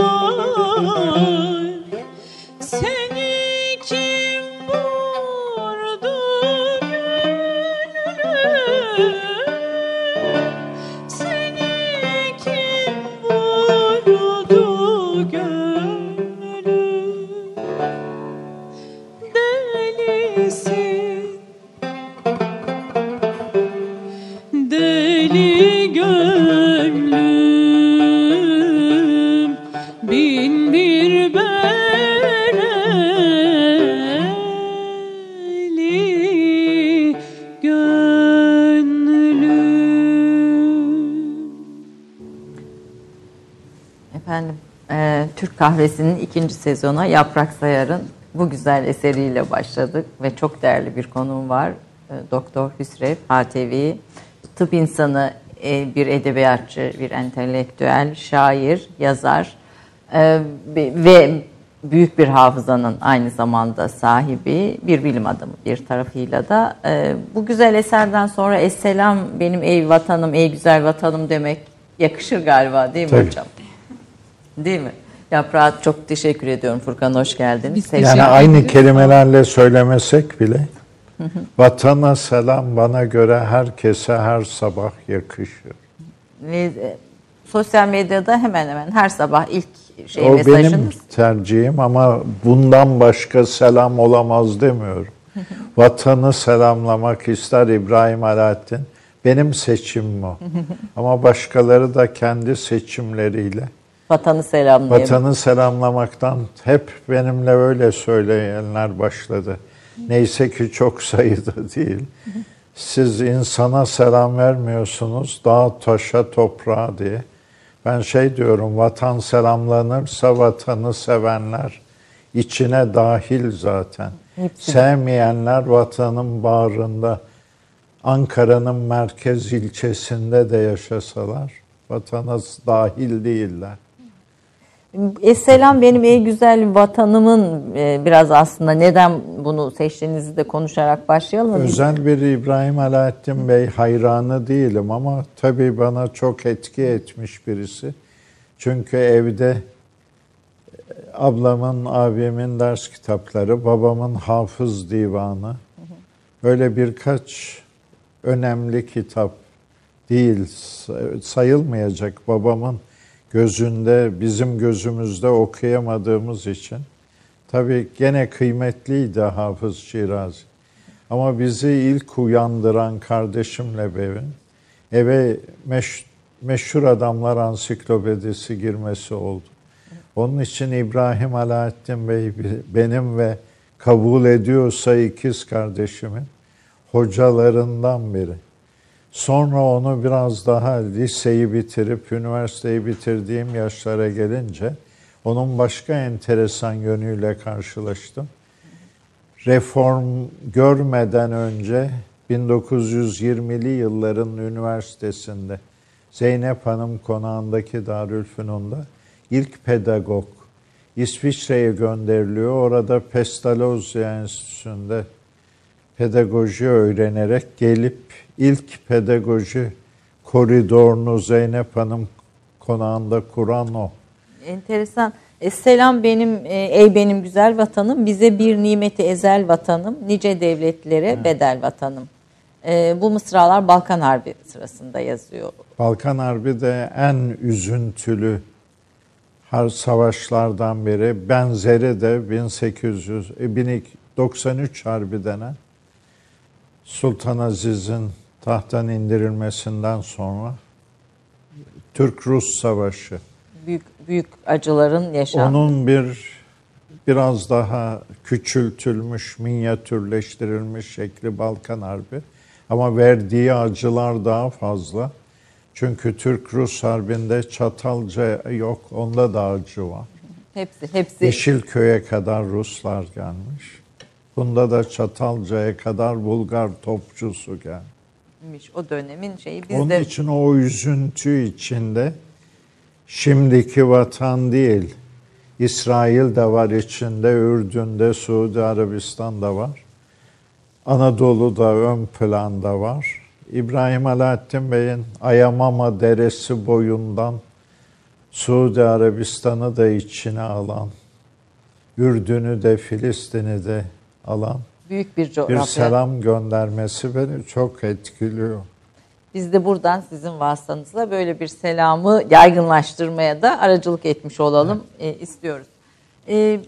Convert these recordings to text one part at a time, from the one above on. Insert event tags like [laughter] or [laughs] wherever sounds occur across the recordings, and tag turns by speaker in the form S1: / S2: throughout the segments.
S1: Oh. Kahvesi'nin ikinci sezona Yaprak Sayar'ın bu güzel eseriyle başladık ve çok değerli bir konuğum var. Ee, Doktor Hüsrev HTV, tıp insanı, e, bir edebiyatçı, bir entelektüel, şair, yazar ee, ve büyük bir hafızanın aynı zamanda sahibi bir bilim adamı bir tarafıyla da. Ee, bu güzel eserden sonra Esselam benim ey vatanım, ey güzel vatanım demek yakışır galiba değil mi Tabii. hocam? Değil mi? Yaprağa çok teşekkür ediyorum Furkan hoş geldiniz.
S2: Yani teşekkür aynı kelimelerle söylemesek bile vatana selam bana göre herkese her sabah yakışır.
S1: Ve e, sosyal medyada hemen hemen her sabah ilk şey
S2: o mesajınız. benim tercihim ama bundan başka selam olamaz demiyorum. Vatanı selamlamak ister İbrahim Alaaddin. Benim seçimim o. ama başkaları da kendi seçimleriyle
S1: Vatanı selamlayalım.
S2: Vatanı selamlamaktan hep benimle öyle söyleyenler başladı. Neyse ki çok sayıda değil. Siz insana selam vermiyorsunuz, dağ, taşa, toprağa diye. Ben şey diyorum, vatan selamlanırsa vatanı sevenler içine dahil zaten. Hepsi. Sevmeyenler vatanın bağrında Ankara'nın merkez ilçesinde de yaşasalar vatana dahil değiller.
S3: Esselam benim ey güzel vatanımın e, biraz aslında neden bunu seçtiğinizi de konuşarak başlayalım.
S2: Özel bir İbrahim Alaaddin Bey hayranı değilim ama tabii bana çok etki etmiş birisi. Çünkü evde e, ablamın, abimin ders kitapları, babamın hafız divanı, böyle birkaç önemli kitap değil sayılmayacak babamın gözünde bizim gözümüzde okuyamadığımız için tabii gene kıymetliydi Hafız Şirazi. Ama bizi ilk uyandıran kardeşimle benim eve meş, meşhur adamlar ansiklopedisi girmesi oldu. Onun için İbrahim Alaaddin Bey benim ve kabul ediyorsa ikiz kardeşimin hocalarından biri. Sonra onu biraz daha liseyi bitirip üniversiteyi bitirdiğim yaşlara gelince onun başka enteresan yönüyle karşılaştım. Reform görmeden önce 1920'li yılların üniversitesinde Zeynep Hanım konağındaki Darülfünun'da ilk pedagog İsviçre'ye gönderiliyor. Orada Pestalozzi Enstitüsü'nde pedagoji öğrenerek gelip ilk pedagoji koridorunu Zeynep Hanım konağında kuran o.
S3: Enteresan. E, selam benim e, ey benim güzel vatanım bize bir nimeti ezel vatanım nice devletlere evet. bedel vatanım. E, bu mısralar Balkan Harbi sırasında yazıyor.
S2: Balkan Harbi de en üzüntülü her savaşlardan biri. Benzeri de 1800 1093 Harbi denen Sultan Aziz'in tahttan indirilmesinden sonra Türk-Rus Savaşı.
S3: Büyük büyük acıların yaşandığı.
S2: Onun bir biraz daha küçültülmüş, minyatürleştirilmiş şekli Balkan Harbi. Ama verdiği acılar daha fazla. Çünkü Türk-Rus Harbi'nde Çatalca yok, onda da acı var.
S3: Hepsi, hepsi.
S2: Yeşilköy'e kadar Ruslar gelmiş. Bunda da Çatalca'ya kadar Bulgar topçusu gelmiş.
S3: O dönemin şeyi biz
S2: Onun
S3: de...
S2: için o üzüntü içinde şimdiki vatan değil, İsrail de var içinde, Ürdün'de, Suudi Arabistan'da var. Anadolu'da ön planda var. İbrahim Alaaddin Bey'in Ayamama Deresi boyundan Suudi Arabistan'ı da içine alan, Ürdün'ü de Filistin'i de alan
S3: büyük bir coğrafya.
S2: Bir selam göndermesi beni çok etkiliyor.
S3: Biz de buradan sizin vasıtanızla böyle bir selamı yaygınlaştırmaya da aracılık etmiş olalım evet. e, istiyoruz. E,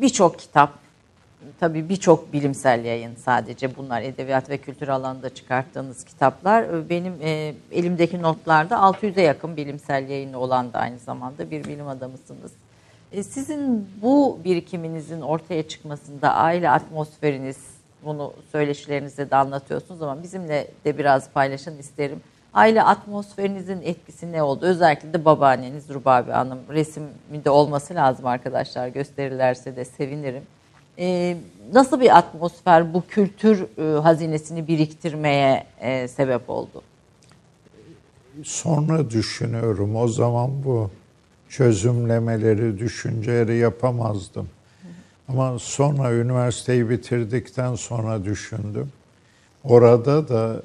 S3: birçok kitap, tabii birçok bilimsel yayın sadece bunlar edebiyat ve kültür alanında çıkarttığınız kitaplar. E, benim e, elimdeki notlarda 600'e yakın bilimsel yayını olan da aynı zamanda bir bilim adamısınız. E, sizin bu birikiminizin ortaya çıkmasında aile atmosferiniz, bunu söyleşilerinizde de anlatıyorsunuz ama bizimle de biraz paylaşın isterim. Aile atmosferinizin etkisi ne oldu? Özellikle de babaanneniz Rubabi Hanım resiminde olması lazım arkadaşlar gösterirlerse de sevinirim. Ee, nasıl bir atmosfer bu kültür e, hazinesini biriktirmeye e, sebep oldu?
S2: Sonra düşünüyorum o zaman bu çözümlemeleri, düşünceleri yapamazdım. Ama sonra üniversiteyi bitirdikten sonra düşündüm. Orada da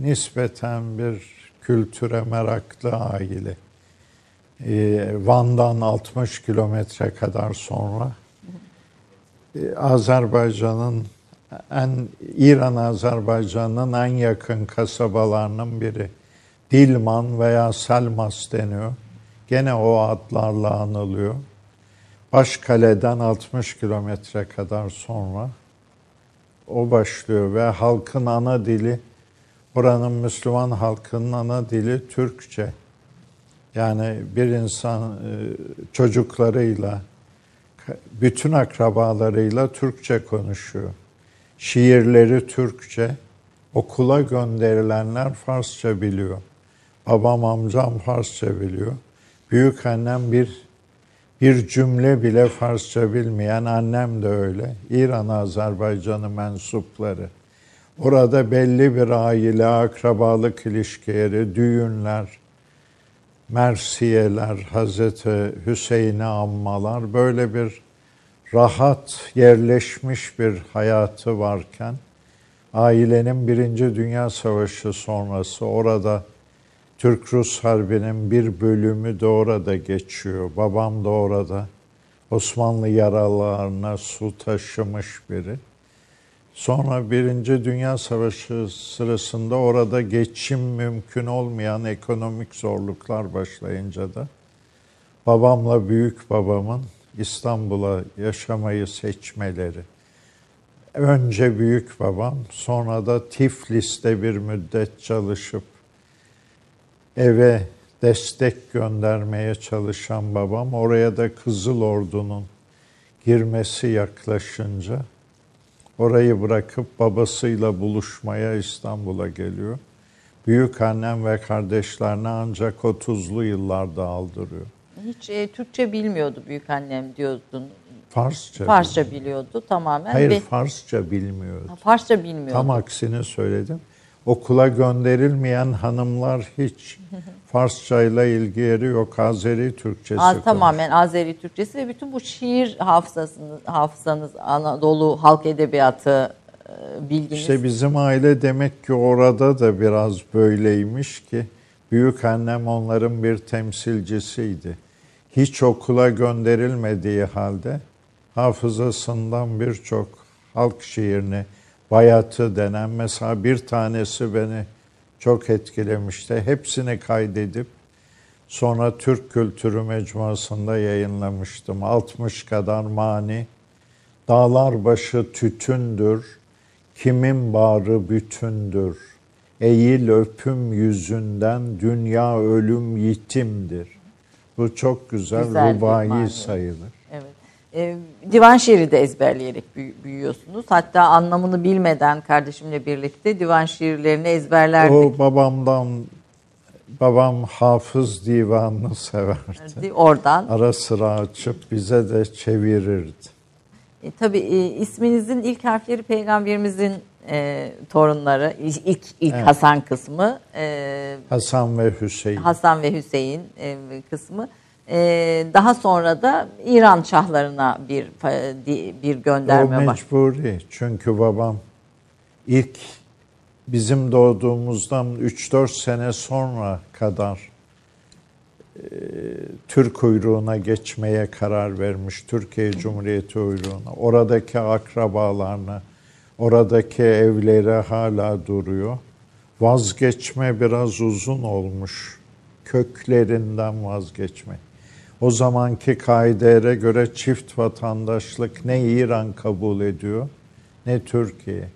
S2: nispeten bir kültüre meraklı aile. Ee, Van'dan 60 kilometre kadar sonra ee, Azerbaycan'ın en İran Azerbaycan'ın en yakın kasabalarının biri. Dilman veya Selmas deniyor. Gene o adlarla anılıyor. Başkale'den 60 kilometre kadar sonra o başlıyor ve halkın ana dili, oranın Müslüman halkının ana dili Türkçe. Yani bir insan e, çocuklarıyla, bütün akrabalarıyla Türkçe konuşuyor. Şiirleri Türkçe, okula gönderilenler Farsça biliyor. Babam amcam Farsça biliyor. Büyük annem bir bir cümle bile Farsça bilmeyen annem de öyle. İran Azerbaycan'ı mensupları. Orada belli bir aile, akrabalık ilişkileri, düğünler, mersiyeler, Hazreti Hüseyin'e anmalar böyle bir rahat yerleşmiş bir hayatı varken ailenin Birinci Dünya Savaşı sonrası orada Türk-Rus Harbi'nin bir bölümü de orada geçiyor. Babam da orada. Osmanlı yaralarına su taşımış biri. Sonra Birinci Dünya Savaşı sırasında orada geçim mümkün olmayan ekonomik zorluklar başlayınca da babamla büyük babamın İstanbul'a yaşamayı seçmeleri. Önce büyük babam, sonra da Tiflis'te bir müddet çalışıp eve destek göndermeye çalışan babam oraya da Kızıl Ordu'nun girmesi yaklaşınca orayı bırakıp babasıyla buluşmaya İstanbul'a geliyor. Büyük annem ve kardeşlerine ancak 30'lu yıllarda aldırıyor.
S3: Hiç e, Türkçe bilmiyordu büyük annem diyordun.
S2: Farsça.
S3: Farsça biliyordu, biliyordu tamamen.
S2: Hayır ve, Farsça bilmiyordu.
S3: Farsça bilmiyordu.
S2: Tam aksini söyledim. Okula gönderilmeyen hanımlar hiç Farsça ile ilgileri yok. Azeri Türkçesi.
S3: Az, tamamen Azeri Türkçesi ve bütün bu şiir hafızasınız, hafızanız, Anadolu halk edebiyatı e, bilginiz.
S2: İşte bizim aile demek ki orada da biraz böyleymiş ki büyük annem onların bir temsilcisiydi. Hiç okula gönderilmediği halde hafızasından birçok halk şiirini, bayatı denen mesela bir tanesi beni çok etkilemişti. Hepsini kaydedip sonra Türk Kültürü Mecmuası'nda yayınlamıştım. 60 kadar mani, dağlar başı tütündür, kimin bağrı bütündür. Eğil öpüm yüzünden dünya ölüm yitimdir. Bu çok güzel, güzel rubai sayılır.
S3: E, divan şiiri de ezberleyerek büyüyorsunuz. Hatta anlamını bilmeden kardeşimle birlikte divan şiirlerini ezberlerdik.
S2: O babamdan babam hafız divanını severdi.
S3: Oradan.
S2: Ara sıra açıp bize de çevirirdi.
S3: E, tabii e, isminizin ilk harfleri peygamberimizin e, torunları. ilk ilk evet. Hasan kısmı.
S2: E, Hasan ve Hüseyin.
S3: Hasan ve Hüseyin e, kısmı. Ee, daha sonra da İran şahlarına bir bir gönderme
S2: var. O mecburi. Var. Çünkü babam ilk bizim doğduğumuzdan 3-4 sene sonra kadar e, Türk kuyruğuna geçmeye karar vermiş. Türkiye Cumhuriyeti kuyruğuna. Oradaki akrabalarına, oradaki evleri hala duruyor. Vazgeçme biraz uzun olmuş. Köklerinden vazgeçme. O zamanki kaidere göre çift vatandaşlık ne İran kabul ediyor ne Türkiye.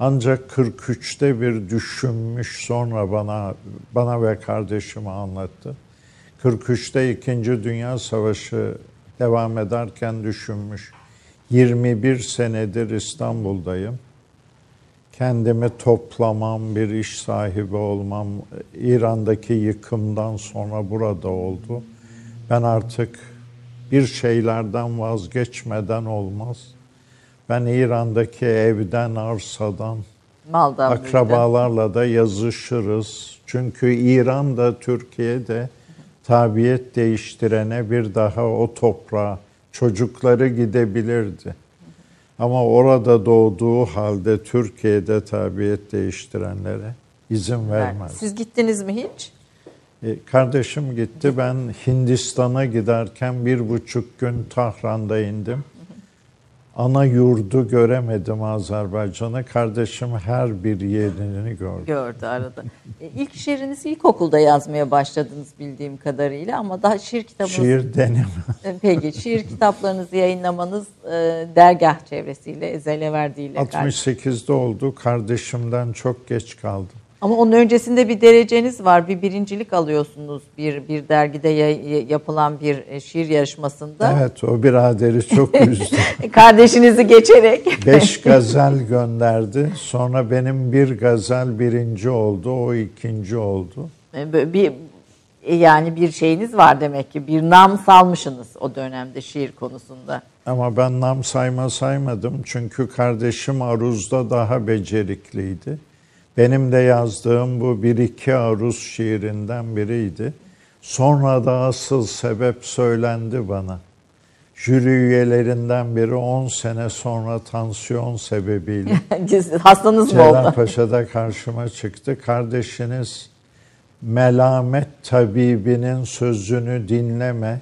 S2: Ancak 43'te bir düşünmüş sonra bana bana ve kardeşime anlattı. 43'te 2. Dünya Savaşı devam ederken düşünmüş. 21 senedir İstanbul'dayım. Kendimi toplamam, bir iş sahibi olmam, İran'daki yıkımdan sonra burada oldu. Ben artık bir şeylerden vazgeçmeden olmaz. Ben İran'daki evden, arsadan, Maldan akrabalarla da yazışırız. Çünkü İran da Türkiye'de tabiyet değiştirene bir daha o toprağa çocukları gidebilirdi. Ama orada doğduğu halde Türkiye'de tabiyet değiştirenlere izin vermez.
S3: Siz gittiniz mi hiç?
S2: E, kardeşim gitti. Ben Hindistan'a giderken bir buçuk gün Tahran'da indim. Ana yurdu göremedim Azerbaycan'ı. Kardeşim her bir yerini gördü.
S3: Gördü arada. E, ilk şiirinizi ilkokulda yazmaya başladınız bildiğim kadarıyla ama daha şiir kitabınız...
S2: Şiir deneme.
S3: Peki şiir kitaplarınızı yayınlamanız e, dergah çevresiyle, Ezele verdiğiyle.
S2: 68'de oldu. Kardeşimden çok geç kaldım.
S3: Ama onun öncesinde bir dereceniz var. Bir birincilik alıyorsunuz bir bir dergide yapılan bir e, şiir yarışmasında.
S2: Evet o biraderi çok [laughs] üzdü.
S3: Kardeşinizi geçerek.
S2: Beş [laughs] gazel gönderdi. Sonra benim bir gazel birinci oldu. O ikinci oldu.
S3: E, bir E, yani bir şeyiniz var demek ki. Bir nam salmışsınız o dönemde şiir konusunda.
S2: Ama ben nam sayma saymadım. Çünkü kardeşim aruzda daha becerikliydi. Benim de yazdığım bu bir iki aruz şiirinden biriydi. Sonra da asıl sebep söylendi bana. Jüri üyelerinden biri 10 sene sonra tansiyon sebebiyle [laughs]
S3: Hastanız mı oldu?
S2: Cerrahpaşa'da karşıma çıktı. Kardeşiniz melamet tabibinin sözünü dinleme,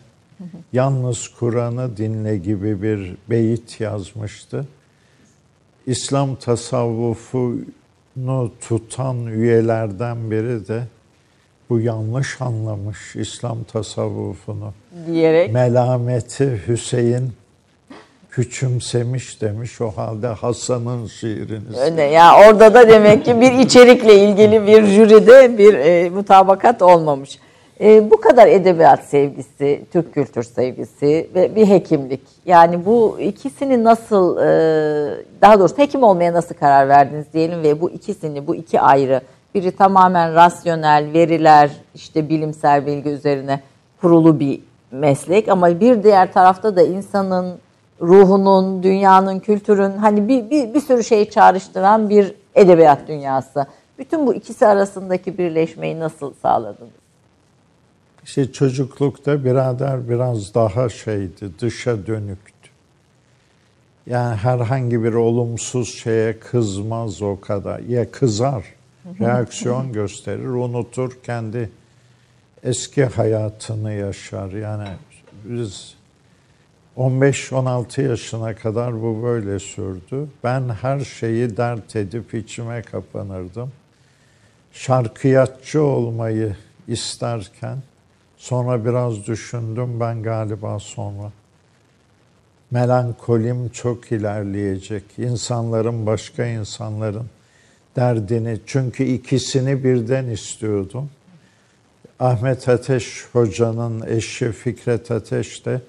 S2: yalnız Kur'an'ı dinle gibi bir beyit yazmıştı. İslam tasavvufunu tutan üyelerden biri de bu yanlış anlamış İslam tasavvufunu.
S3: Diyerek.
S2: Melameti Hüseyin küçümsemiş demiş. O halde Hasan'ın şiirini.
S3: Öyle ya orada da demek ki bir içerikle ilgili bir jüride bir e, mutabakat olmamış. E, bu kadar edebiyat sevgisi, Türk kültür sevgisi ve bir hekimlik. Yani bu ikisini nasıl, e, daha doğrusu hekim olmaya nasıl karar verdiniz diyelim ve bu ikisini, bu iki ayrı, biri tamamen rasyonel, veriler, işte bilimsel bilgi üzerine kurulu bir meslek ama bir diğer tarafta da insanın ruhunun, dünyanın, kültürün hani bir, bir, bir sürü şeyi çağrıştıran bir edebiyat dünyası. Bütün bu ikisi arasındaki birleşmeyi nasıl sağladınız?
S2: İşte çocuklukta birader biraz daha şeydi, dışa dönüktü. Yani herhangi bir olumsuz şeye kızmaz o kadar. Ya kızar, reaksiyon [laughs] gösterir, unutur, kendi eski hayatını yaşar. Yani biz 15-16 yaşına kadar bu böyle sürdü. Ben her şeyi dert edip içime kapanırdım. Şarkıyatçı olmayı isterken sonra biraz düşündüm ben galiba sonra. Melankolim çok ilerleyecek. İnsanların başka insanların derdini çünkü ikisini birden istiyordum. Ahmet Ateş hocanın eşi Fikret Ateş de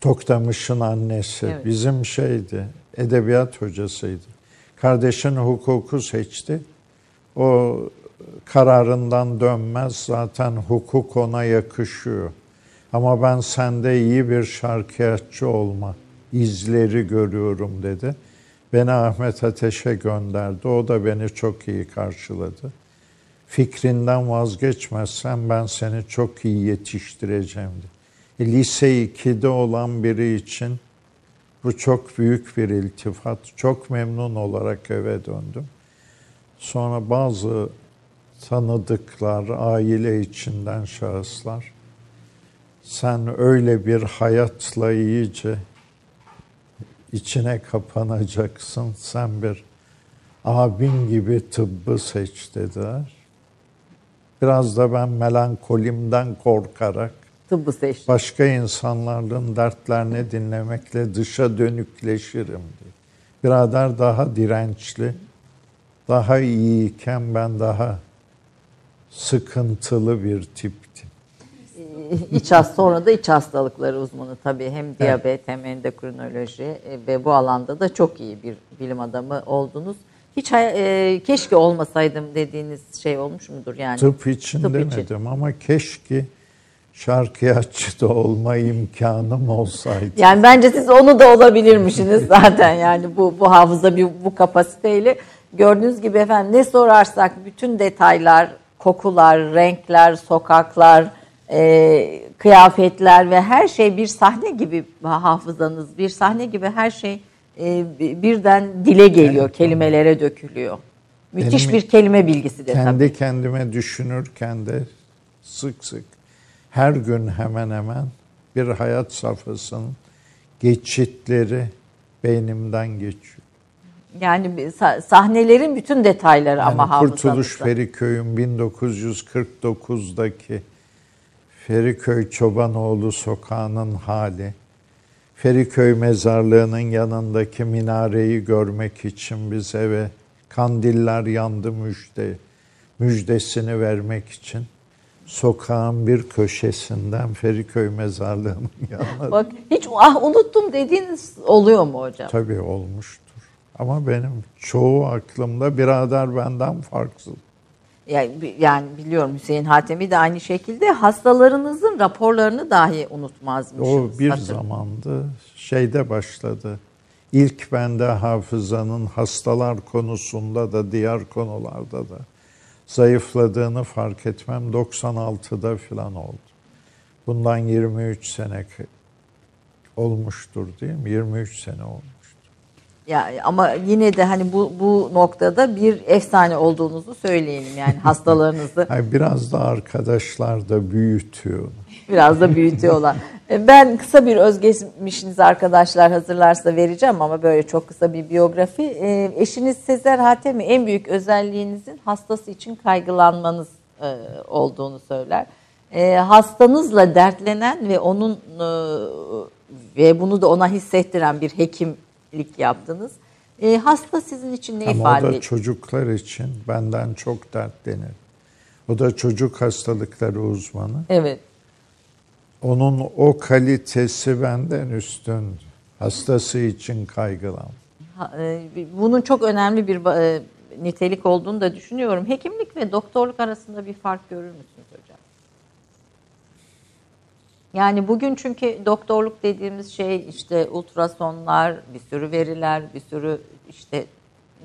S2: Toktamış'ın annesi. Evet. Bizim şeydi, edebiyat hocasıydı. Kardeşin hukuku seçti. O kararından dönmez. Zaten hukuk ona yakışıyor. Ama ben sende iyi bir şarkıyatçı olma izleri görüyorum dedi. Beni Ahmet Ateş'e gönderdi. O da beni çok iyi karşıladı. Fikrinden vazgeçmezsen ben seni çok iyi yetiştireceğim dedi lise 2'de olan biri için bu çok büyük bir iltifat. Çok memnun olarak eve döndüm. Sonra bazı tanıdıklar, aile içinden şahıslar sen öyle bir hayatla iyice içine kapanacaksın. Sen bir abin gibi tıbbı seç dediler. Biraz da ben melankolimden korkarak
S3: tıbbı seçtim.
S2: Başka insanların dertlerini dinlemekle dışa dönükleşirim diye. Birader daha dirençli, daha iyiyken ben daha sıkıntılı bir tiptim.
S3: İç hast sonra da iç hastalıkları uzmanı tabii hem diyabet evet. hem endokrinoloji e, ve bu alanda da çok iyi bir bilim adamı oldunuz. Hiç e, keşke olmasaydım dediğiniz şey olmuş mudur yani?
S2: Tıp için Tıp demedim için. ama keşke şarkıyatçı da olma imkanım olsaydı.
S3: Yani bence siz onu da olabilirmişsiniz [laughs] zaten yani bu bu hafıza bir bu kapasiteyle gördüğünüz gibi efendim ne sorarsak bütün detaylar, kokular, renkler, sokaklar, e, kıyafetler ve her şey bir sahne gibi hafızanız, bir sahne gibi her şey e, birden dile geliyor, evet, kelimelere dökülüyor. Müthiş Benim, bir kelime bilgisi de
S2: kendi
S3: tabii.
S2: Kendi kendime düşünürken de sık sık her gün hemen hemen bir hayat safhasının geçitleri beynimden geçiyor.
S3: Yani sahnelerin bütün detayları yani ama
S2: hafızanızda. Kurtuluş Feriköy'ün 1949'daki Feriköy Çobanoğlu sokağının hali, Feriköy mezarlığının yanındaki minareyi görmek için biz eve kandiller yandı müjde, müjdesini vermek için sokağın bir köşesinden Feriköy mezarlığının [laughs] yanına.
S3: Bak hiç ah unuttum dediğiniz oluyor mu hocam?
S2: Tabii olmuştur. Ama benim çoğu aklımda birader benden farksız.
S3: yani, yani biliyorum Hüseyin Hatemi de aynı şekilde hastalarınızın raporlarını dahi unutmazmışsınız.
S2: O bir Hatır. zamandı şeyde başladı. İlk bende hafızanın hastalar konusunda da diğer konularda da zayıfladığını fark etmem 96'da falan oldu. Bundan 23 sene olmuştur değil mi? 23 sene olmuştur.
S3: Ya ama yine de hani bu bu noktada bir efsane olduğunuzu söyleyelim yani [laughs] hastalarınızı.
S2: Yani biraz da arkadaşlar da büyütüyor.
S3: Biraz da büyütüyorlar. E, [laughs] ben kısa bir özgeçmişinizi arkadaşlar hazırlarsa vereceğim ama böyle çok kısa bir biyografi. E, eşiniz Sezer Hatemi en büyük özelliğinizin hastası için kaygılanmanız e, olduğunu söyler. Hastanızla dertlenen ve onun ve bunu da ona hissettiren bir hekimlik yaptınız. Hasta sizin için ne
S2: Ama
S3: ifade
S2: ediyor? O da çocuklar için benden çok dertlenir. O da çocuk hastalıkları uzmanı.
S3: Evet.
S2: Onun o kalitesi benden üstün. Hastası için kaygılan.
S3: E, bunun çok önemli bir e, nitelik olduğunu da düşünüyorum. Hekimlik ve doktorluk arasında bir fark görür müsünüz? Yani bugün çünkü doktorluk dediğimiz şey işte ultrasonlar, bir sürü veriler, bir sürü işte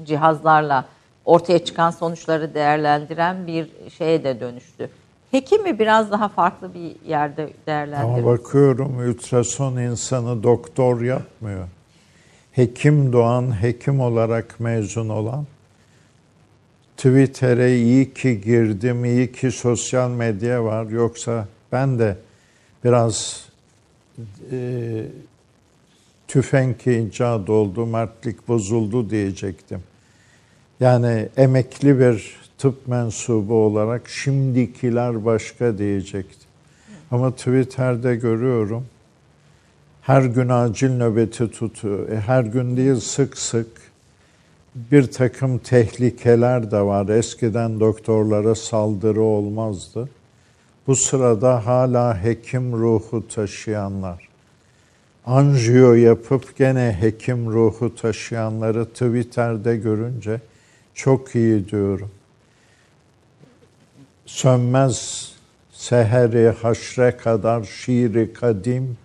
S3: cihazlarla ortaya çıkan sonuçları değerlendiren bir şeye de dönüştü. Hekim mi biraz daha farklı bir yerde değerlendiriyor?
S2: Ama bakıyorum ultrason insanı doktor yapmıyor. Hekim doğan, hekim olarak mezun olan Twitter'e iyi ki girdim, iyi ki sosyal medya var. Yoksa ben de biraz e, tüfenk icat oldu, mertlik bozuldu diyecektim. Yani emekli bir tıp mensubu olarak şimdikiler başka diyecekti. Ama Twitter'de görüyorum her gün acil nöbeti tutuyor. E, her gün değil sık sık bir takım tehlikeler de var. Eskiden doktorlara saldırı olmazdı. Bu sırada hala hekim ruhu taşıyanlar, anjiyo yapıp gene hekim ruhu taşıyanları Twitter'de görünce çok iyi diyorum sönmez seheri haşre kadar şiiri kadim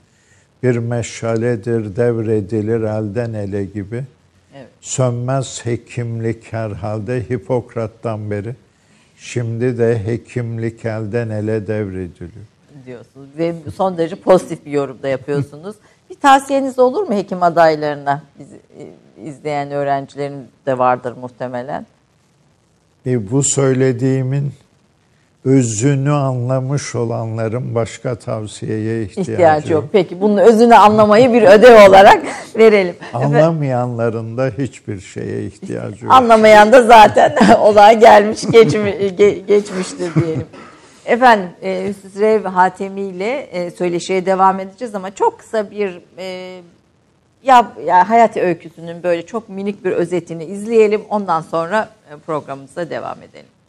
S2: bir meşaledir devredilir elden ele gibi. Evet. Sönmez hekimlik herhalde Hipokrat'tan beri. Şimdi de hekimlik elden ele devrediliyor.
S3: Diyorsunuz ve son derece pozitif bir yorum da yapıyorsunuz. bir tavsiyeniz olur mu hekim adaylarına? Bizi e, izleyen öğrencilerin de vardır muhtemelen.
S2: E, bu söylediğimin özünü anlamış olanların başka tavsiyeye ihtiyacı, ihtiyacı yok.
S3: Peki bunun özünü anlamayı bir ödev olarak [laughs] verelim.
S2: Anlamayanların da hiçbir şeye ihtiyacı yok.
S3: Anlamayan da zaten [laughs] olay gelmiş geçmi, ge, geçmiştir diyelim. Efendim e, Hüsrev Hatemi ile e, söyleşiye devam edeceğiz ama çok kısa bir e, ya, ya hayat öyküsünün böyle çok minik bir özetini izleyelim. Ondan sonra e, programımıza devam edelim.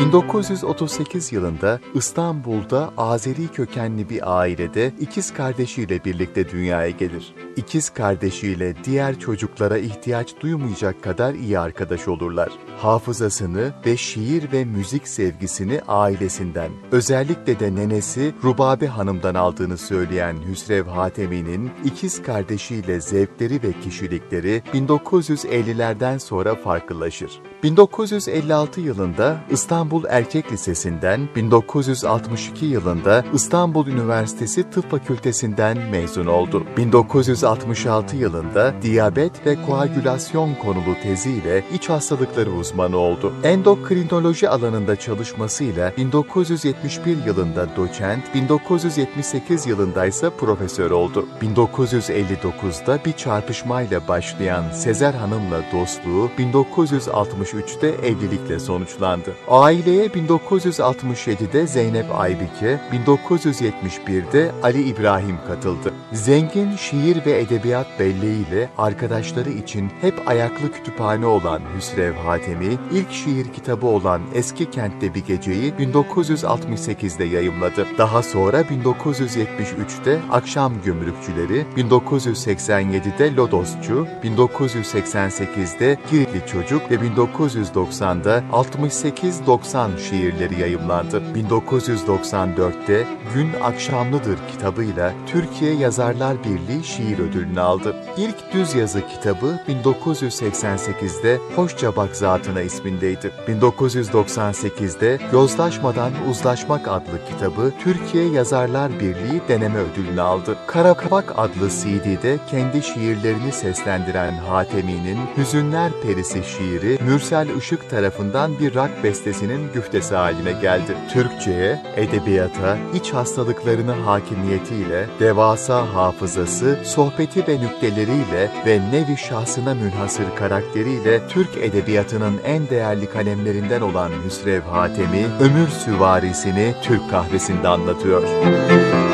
S4: 1938 yılında İstanbul'da Azeri kökenli bir ailede ikiz kardeşiyle birlikte dünyaya gelir. İkiz kardeşiyle diğer çocuklara ihtiyaç duymayacak kadar iyi arkadaş olurlar. Hafızasını ve şiir ve müzik sevgisini ailesinden, özellikle de nenesi Rubabe Hanım'dan aldığını söyleyen Hüsrev Hatemi'nin ikiz kardeşiyle zevkleri ve kişilikleri 1950'lerden sonra farklılaşır. 1956 yılında İstanbul Erkek Lisesi'nden, 1962 yılında İstanbul Üniversitesi Tıp Fakültesinden mezun oldu. 1966 yılında diyabet ve koagülasyon konulu teziyle iç hastalıkları uzmanı oldu. Endokrinoloji alanında çalışmasıyla 1971 yılında doçent, 1978 yılında ise profesör oldu. 1959'da bir çarpışmayla başlayan Sezer Hanım'la dostluğu 1960 1963'te evlilikle sonuçlandı. Aileye 1967'de Zeynep Aybike, 1971'de Ali İbrahim katıldı. Zengin şiir ve edebiyat belleğiyle arkadaşları için hep ayaklı kütüphane olan Hüsrev Hatemi, ilk şiir kitabı olan Eski Kent'te Bir Geceyi 1968'de yayımladı. Daha sonra 1973'te Akşam Gümrükçüleri, 1987'de Lodosçu, 1988'de Giritli Çocuk ve 1990'da 68-90 şiirleri yayımlandı. 1994'te Gün Akşamlıdır kitabıyla Türkiye Yazarlar Birliği şiir ödülünü aldı. İlk düz yazı kitabı 1988'de Hoşça Bak Zatına ismindeydi. 1998'de Yozlaşmadan Uzlaşmak adlı kitabı Türkiye Yazarlar Birliği deneme ödülünü aldı. Karakabak adlı CD'de kendi şiirlerini seslendiren Hatemi'nin Hüzünler Perisi şiiri Mürsel Işık tarafından bir rock bestesinin güftesi haline geldi. Türkçe'ye, edebiyata, iç hastalıklarını hakimiyetiyle, devasa hafızası, sohbeti ve nükteleriyle ve nevi şahsına münhasır karakteriyle Türk edebiyatının en değerli kalemlerinden olan Hüsrev Hatemi, ömür süvarisini Türk kahvesinde anlatıyor.
S3: O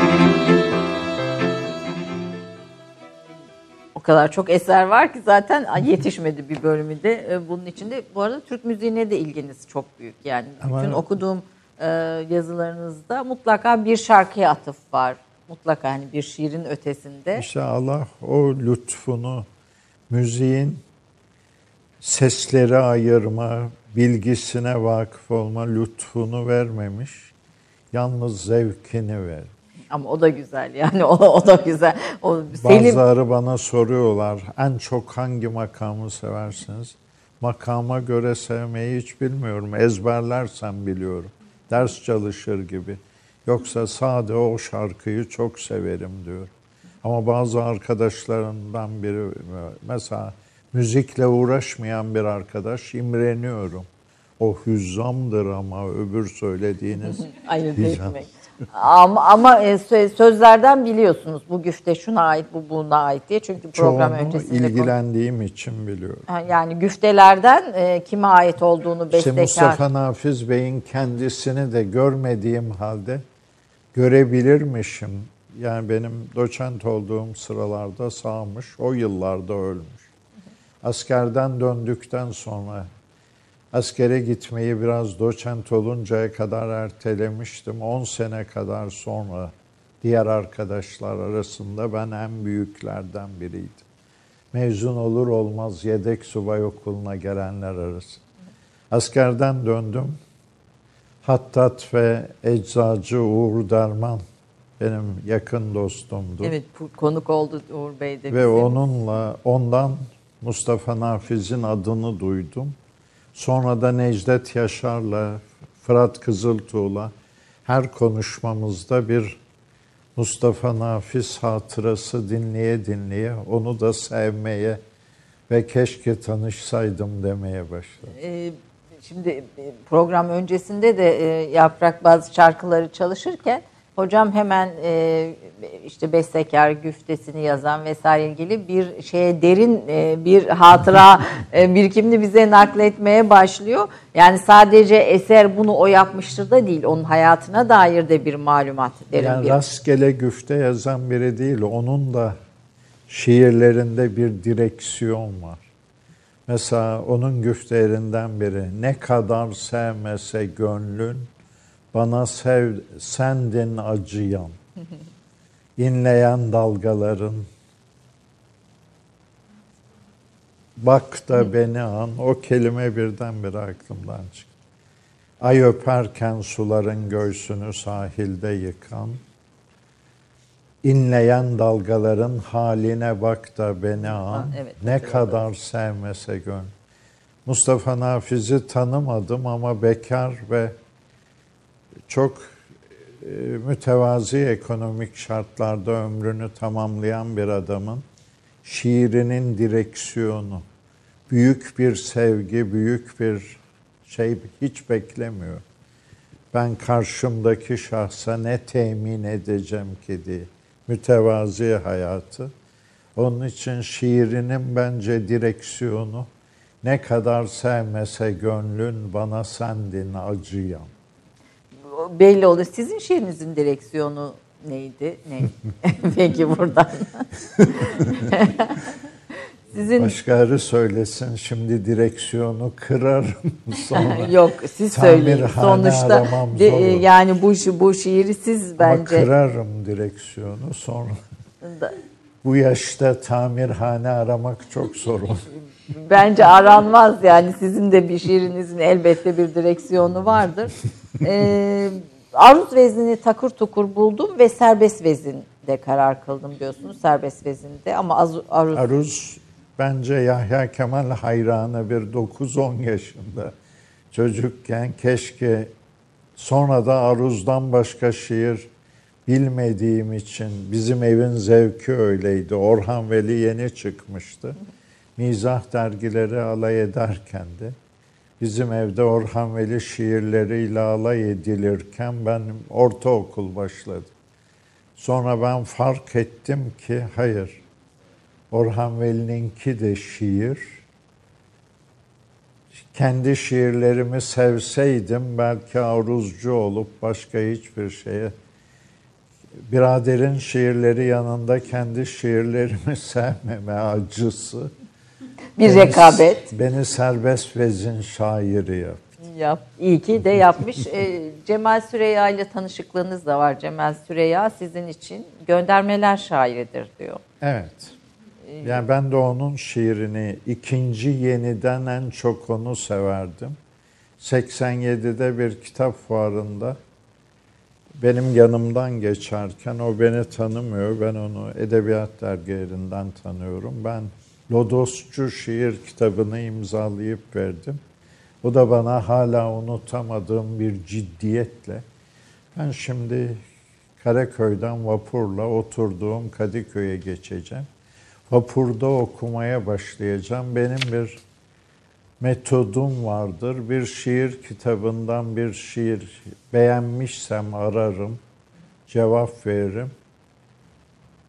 S3: kadar çok eser var ki zaten yetişmedi bir bölümü de e, bunun içinde. Bu arada Türk müziğine de ilginiz çok büyük. Yani
S2: Ama-
S3: bütün okuduğum e, yazılarınızda mutlaka bir şarkıya atıf var. Mutlaka hani bir şiirin ötesinde.
S2: İşte Allah o lütfunu müziğin sesleri ayırma, bilgisine vakıf olma lütfunu vermemiş. Yalnız zevkini ver.
S3: Ama o da güzel yani o, o da güzel. O Selim
S2: Bazıları bana soruyorlar en çok hangi makamı seversiniz? Makama göre sevmeyi hiç bilmiyorum. Ezberlersem biliyorum. Ders çalışır gibi. Yoksa sade o şarkıyı çok severim diyor. Ama bazı arkadaşlarımdan biri mesela müzikle uğraşmayan bir arkadaş imreniyorum. O hüzzamdır ama öbür söylediğiniz [laughs]
S3: ayırt
S2: hüzzam.
S3: etmek. Ama, ama e, sö- sözlerden biliyorsunuz bu güfte şuna ait bu buna ait diye çünkü program
S2: Çoğunu
S3: öncesinde konu-
S2: ilgilendiğim için biliyorum.
S3: Yani güftelerden e, kime ait olduğunu
S2: İşte
S3: bestekar.
S2: Mustafa Nafiz Bey'in kendisini de görmediğim halde görebilirmişim. Yani benim doçent olduğum sıralarda sağmış, o yıllarda ölmüş. Askerden döndükten sonra askere gitmeyi biraz doçent oluncaya kadar ertelemiştim. 10 sene kadar sonra diğer arkadaşlar arasında ben en büyüklerden biriydim. Mezun olur olmaz yedek subay okuluna gelenler arasında. Askerden döndüm. Hattat ve eczacı Uğur Derman benim yakın dostumdu.
S3: Evet konuk oldu Uğur Bey de
S2: Ve
S3: bizim.
S2: onunla ondan Mustafa Nafiz'in adını duydum. Sonra da Necdet Yaşar'la Fırat Kızıltuğ'la her konuşmamızda bir Mustafa Nafiz hatırası dinleye dinleye onu da sevmeye ve keşke tanışsaydım demeye başladım.
S3: Ee, şimdi e, program öncesinde de e, Yaprak bazı şarkıları çalışırken hocam hemen e, işte bestekar güftesini yazan vesaire ilgili bir şeye derin e, bir hatıra e, birikimini bize nakletmeye başlıyor. Yani sadece eser bunu o yapmıştır da değil onun hayatına dair de bir malumat derin
S2: Yani
S3: bir.
S2: rastgele güfte yazan biri değil, onun da şiirlerinde bir direksiyon var. Mesela onun güftelerinden biri, ne kadar sevmese gönlün, bana sev, sendin acıyan, inleyen dalgaların, bak da beni an, o kelime birdenbire aklımdan çıktı. Ay öperken suların göğsünü sahilde yıkan, inleyen dalgaların haline bak da beni an,
S3: evet,
S2: ne kadar sevmese gön. Mustafa Nafiz'i tanımadım ama bekar ve çok e, mütevazi ekonomik şartlarda ömrünü tamamlayan bir adamın şiirinin direksiyonu, büyük bir sevgi, büyük bir şey hiç beklemiyor. Ben karşımdaki şahsa ne temin edeceğim ki diye. Mütevazi hayatı. Onun için şiirinin bence direksiyonu Ne kadar sevmese gönlün bana sendin acıyan.
S3: Belli olur. Sizin şiirinizin direksiyonu neydi? Ne? [laughs] Peki buradan. [laughs]
S2: Sizin Başkaları söylesin şimdi direksiyonu kırarım [laughs] sonra.
S3: Yok siz söyleyin. Sonuçta de, yani bu bu şiiri siz bence. Ama
S2: kırarım direksiyonu sonra. Da. Bu yaşta tamirhane aramak çok zor olur.
S3: Bence aranmaz yani sizin de bir şiirinizin elbette bir direksiyonu vardır. Ee, aruz veznini takır tukur buldum ve serbest vezinde karar kıldım diyorsunuz. Serbest vezinde ama az, aruz...
S2: Aruz bence Yahya Kemal hayranı bir 9-10 yaşında çocukken keşke sonra da aruzdan başka şiir bilmediğim için bizim evin zevki öyleydi. Orhan Veli yeni çıkmıştı. Mizah dergileri alay ederken de bizim evde Orhan Veli şiirleriyle alay edilirken ben ortaokul başladım. Sonra ben fark ettim ki hayır, Orhan Veli'ninki de şiir. Kendi şiirlerimi sevseydim belki aruzcu olup başka hiçbir şeye biraderin şiirleri yanında kendi şiirlerimi [laughs] sevmeme acısı.
S3: Bir beni, rekabet.
S2: Beni serbest vezin şairi yap.
S3: Yap. İyi ki de yapmış. e, Cemal Süreya ile tanışıklığınız da var. Cemal Süreya sizin için göndermeler şairidir diyor.
S2: Evet. Yani ben de onun şiirini ikinci yeniden en çok onu severdim. 87'de bir kitap fuarında benim yanımdan geçerken o beni tanımıyor. Ben onu edebiyat dergilerinden tanıyorum. Ben Lodosçu şiir kitabını imzalayıp verdim. O da bana hala unutamadığım bir ciddiyetle ben şimdi Karaköy'den vapurla oturduğum Kadıköy'e geçeceğim. Vapurda okumaya başlayacağım. Benim bir metodum vardır. Bir şiir kitabından bir şiir beğenmişsem ararım, cevap veririm.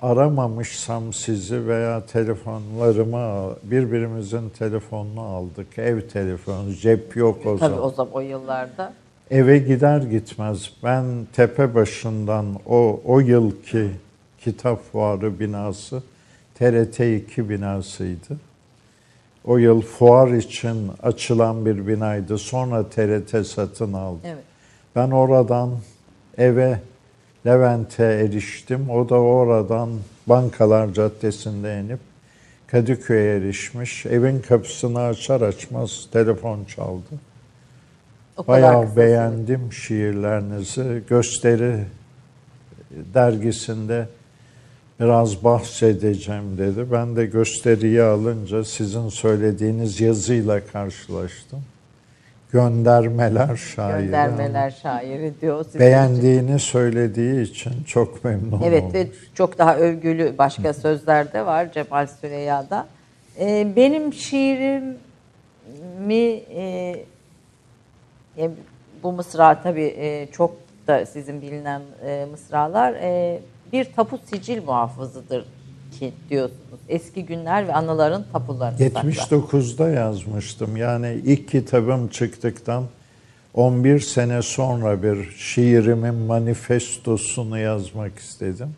S2: Aramamışsam sizi veya telefonlarımı birbirimizin telefonunu aldık. Ev telefonu, cep yok o
S3: zaman. Tabii o zaman o yıllarda.
S2: Eve gider gitmez ben tepe başından o o yılki kitap fuarı binası TRT 2 binasıydı. O yıl fuar için açılan bir binaydı. Sonra TRT satın aldı. Evet. Ben oradan eve Levent'e eriştim. O da oradan Bankalar Caddesi'nde inip Kadıköy'e erişmiş. Evin kapısını açar açmaz telefon çaldı. O Bayağı beğendim şiirlerinizi. Gösteri dergisinde biraz bahsedeceğim dedi. Ben de gösteriyi alınca sizin söylediğiniz yazıyla karşılaştım. Göndermeler şairi.
S3: Göndermeler şairi diyor.
S2: Sizin Beğendiğini için. söylediği için çok memnun
S3: evet. Evet ve çok daha övgülü başka sözler de var Cemal Süreyya'da. Ee, benim şiirimi e, e, bu mısra tabii e, çok da sizin bilinen e, mısralar. E, bir tapu sicil muhafızıdır ki diyorsunuz. Eski günler ve anıların tapularını
S2: 79'da yazmıştım. Yani ilk kitabım çıktıktan 11 sene sonra bir şiirimin manifestosunu yazmak istedim.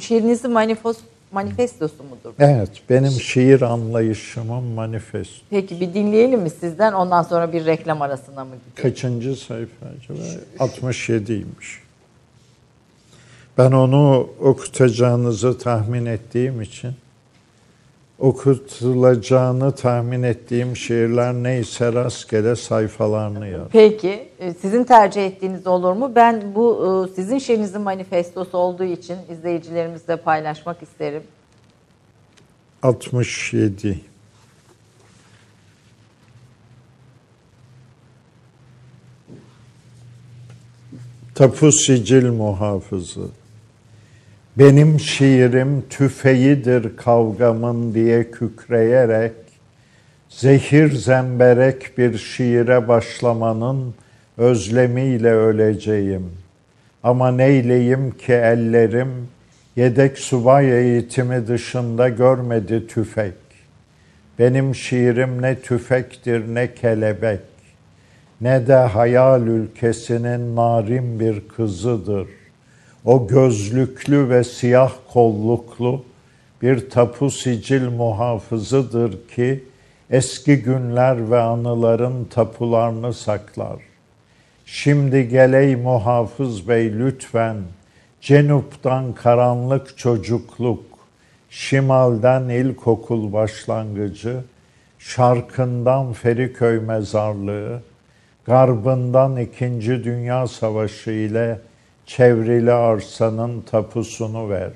S3: Şiirinizin manifos, manifestosu mudur?
S2: Evet, benim şiir anlayışımın manifesto.
S3: Peki bir dinleyelim mi sizden? Ondan sonra bir reklam arasına mı
S2: gidelim? Kaçıncı sayfa acaba? 67'ymiş. Ben onu okutacağınızı tahmin ettiğim için okutulacağını tahmin ettiğim şiirler neyse rastgele sayfalarını yazdım.
S3: Peki, e, sizin tercih ettiğiniz olur mu? Ben bu e, sizin şiirinizin manifestosu olduğu için izleyicilerimizle paylaşmak isterim.
S2: 67 Tapu sicil muhafızı benim şiirim tüfeğidir kavgamın diye kükreyerek, zehir zemberek bir şiire başlamanın özlemiyle öleceğim. Ama neyleyim ki ellerim yedek subay eğitimi dışında görmedi tüfek. Benim şiirim ne tüfektir ne kelebek, ne de hayal ülkesinin narin bir kızıdır. O gözlüklü ve siyah kolluklu bir tapu sicil muhafızıdır ki eski günler ve anıların tapularını saklar. Şimdi geley muhafız bey lütfen, Cenup'tan karanlık çocukluk, Şimal'den ilkokul başlangıcı, Şarkından Feriköy mezarlığı, Garbından İkinci Dünya Savaşı ile çevrili arsanın tapusunu ver.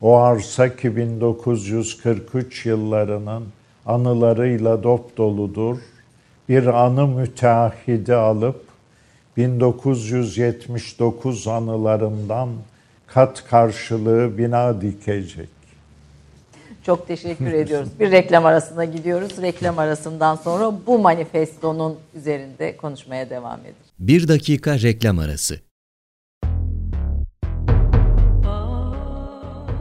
S2: O arsa ki 1943 yıllarının anılarıyla dop doludur. Bir anı müteahhidi alıp 1979 anılarından kat karşılığı bina dikecek.
S3: Çok teşekkür ediyoruz. Bir reklam arasına gidiyoruz. Reklam arasından sonra bu manifestonun üzerinde konuşmaya devam edeceğiz.
S5: Bir dakika reklam arası.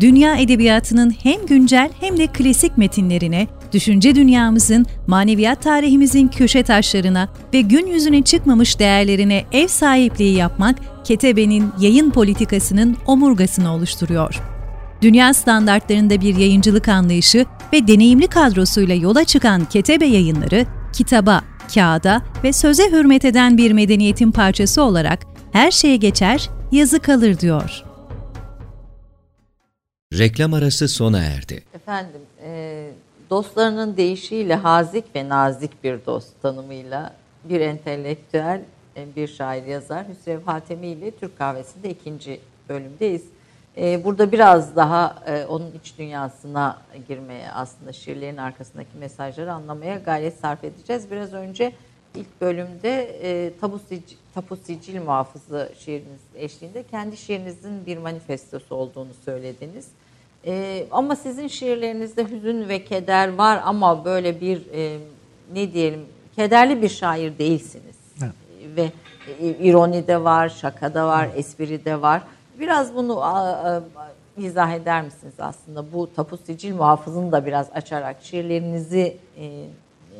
S6: dünya edebiyatının hem güncel hem de klasik metinlerine, düşünce dünyamızın, maneviyat tarihimizin köşe taşlarına ve gün yüzüne çıkmamış değerlerine ev sahipliği yapmak, Ketebe'nin yayın politikasının omurgasını oluşturuyor. Dünya standartlarında bir yayıncılık anlayışı ve deneyimli kadrosuyla yola çıkan Ketebe yayınları, kitaba, kağıda ve söze hürmet eden bir medeniyetin parçası olarak her şeye geçer, yazı kalır diyor.
S5: Reklam arası sona erdi.
S3: Efendim, e, dostlarının deyişiyle hazik ve nazik bir dost tanımıyla bir entelektüel, e, bir şair yazar Hüsrev Hatemi ile Türk Kahvesi'nde ikinci bölümdeyiz. E, burada biraz daha e, onun iç dünyasına girmeye aslında şiirlerin arkasındaki mesajları anlamaya gayret sarf edeceğiz. Biraz önce ilk bölümde Tapu, Sicil, Tapu Sicil Muhafızı şiiriniz eşliğinde kendi şiirinizin bir manifestosu olduğunu söylediniz. E, ama sizin şiirlerinizde hüzün ve keder var ama böyle bir e, ne diyelim kederli bir şair değilsiniz. Evet. Ve e, ironi de var, şaka da var, evet. espri de var. Biraz bunu a, a, izah eder misiniz aslında? Bu tapu sicil muhafızını da biraz açarak şiirlerinizi e,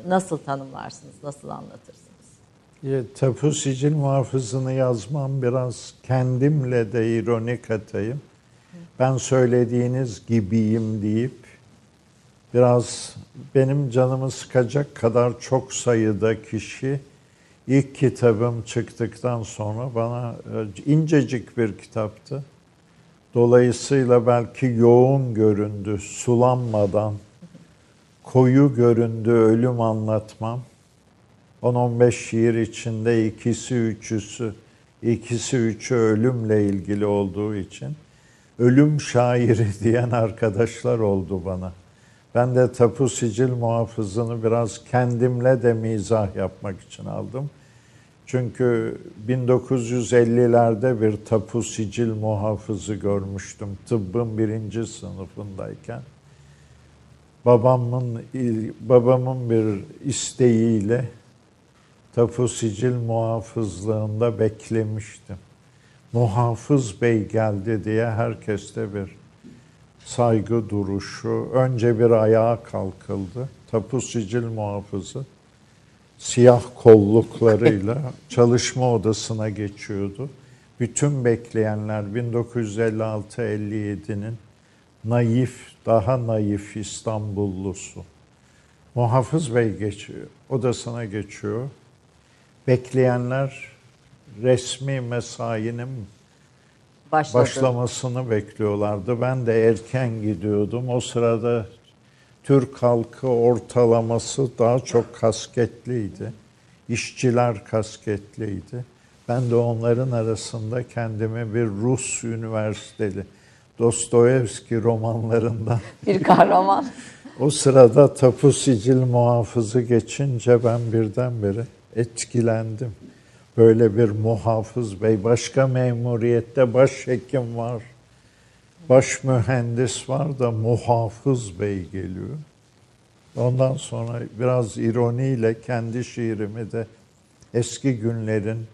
S3: nasıl tanımlarsınız, nasıl anlatırsınız?
S2: Ya, tapu sicil muhafızını yazmam biraz kendimle de ironik atayım ben söylediğiniz gibiyim deyip biraz benim canımı sıkacak kadar çok sayıda kişi ilk kitabım çıktıktan sonra bana e, incecik bir kitaptı. Dolayısıyla belki yoğun göründü, sulanmadan, koyu göründü ölüm anlatmam. 10-15 şiir içinde ikisi üçüsü, ikisi üçü ölümle ilgili olduğu için ölüm şairi [laughs] diyen arkadaşlar oldu bana. Ben de tapu sicil muhafızını biraz kendimle de mizah yapmak için aldım. Çünkü 1950'lerde bir tapu sicil muhafızı görmüştüm tıbbın birinci sınıfındayken. Babamın babamın bir isteğiyle tapu sicil muhafızlığında beklemiştim muhafız bey geldi diye herkeste bir saygı duruşu. Önce bir ayağa kalkıldı. Tapu sicil muhafızı siyah kolluklarıyla [laughs] çalışma odasına geçiyordu. Bütün bekleyenler 1956-57'nin naif, daha naif İstanbullusu. Muhafız Bey geçiyor, odasına geçiyor. Bekleyenler resmi mesainin Başladı. başlamasını bekliyorlardı. Ben de erken gidiyordum. O sırada Türk halkı ortalaması daha çok kasketliydi. İşçiler kasketliydi. Ben de onların arasında kendimi bir Rus üniversiteli Dostoyevski romanlarından [laughs]
S3: bir kahraman. [laughs]
S2: o sırada tapu sicil muhafızı geçince ben birdenbire etkilendim böyle bir muhafız bey, başka memuriyette başhekim var. Baş mühendis var da muhafız bey geliyor. Ondan sonra biraz ironiyle kendi şiirimi de eski günlerin,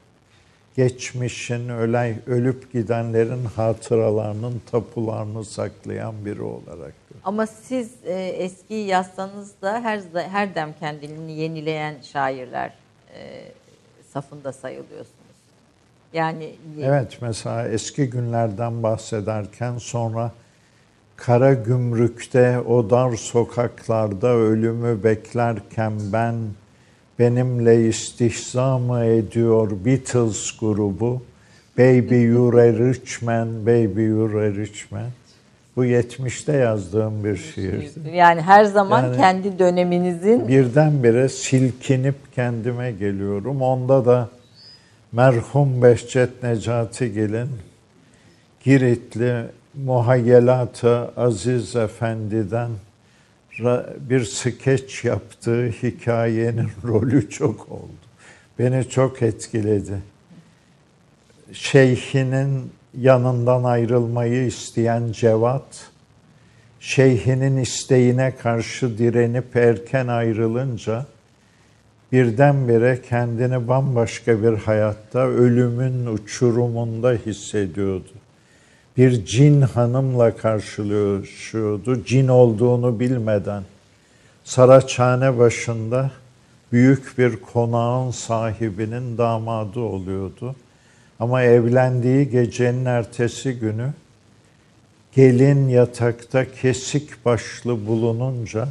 S2: geçmişin, ölen, ölüp gidenlerin hatıralarının tapularını saklayan biri olarak.
S3: Ama siz e, eski yazsanız da her her dem kendini yenileyen şairler e, safında sayılıyorsunuz. Yani
S2: Evet mesela eski günlerden bahsederken sonra kara gümrükte o dar sokaklarda ölümü beklerken ben benimle istihza mı ediyor Beatles grubu Baby You're a Rich Man, Baby You're a Rich Man. Bu 70'te yazdığım bir şiirdi.
S3: Yani her zaman yani kendi döneminizin...
S2: Birdenbire silkinip kendime geliyorum. Onda da merhum Behçet Necati Gelin, Giritli muhayyelatı Aziz Efendi'den bir skeç yaptığı hikayenin [laughs] rolü çok oldu. Beni çok etkiledi. Şeyhinin yanından ayrılmayı isteyen Cevat, şeyhinin isteğine karşı direnip erken ayrılınca birdenbire kendini bambaşka bir hayatta ölümün uçurumunda hissediyordu. Bir cin hanımla karşılaşıyordu. Cin olduğunu bilmeden Saraçhane başında büyük bir konağın sahibinin damadı oluyordu. Ama evlendiği gecenin ertesi günü gelin yatakta kesik başlı bulununca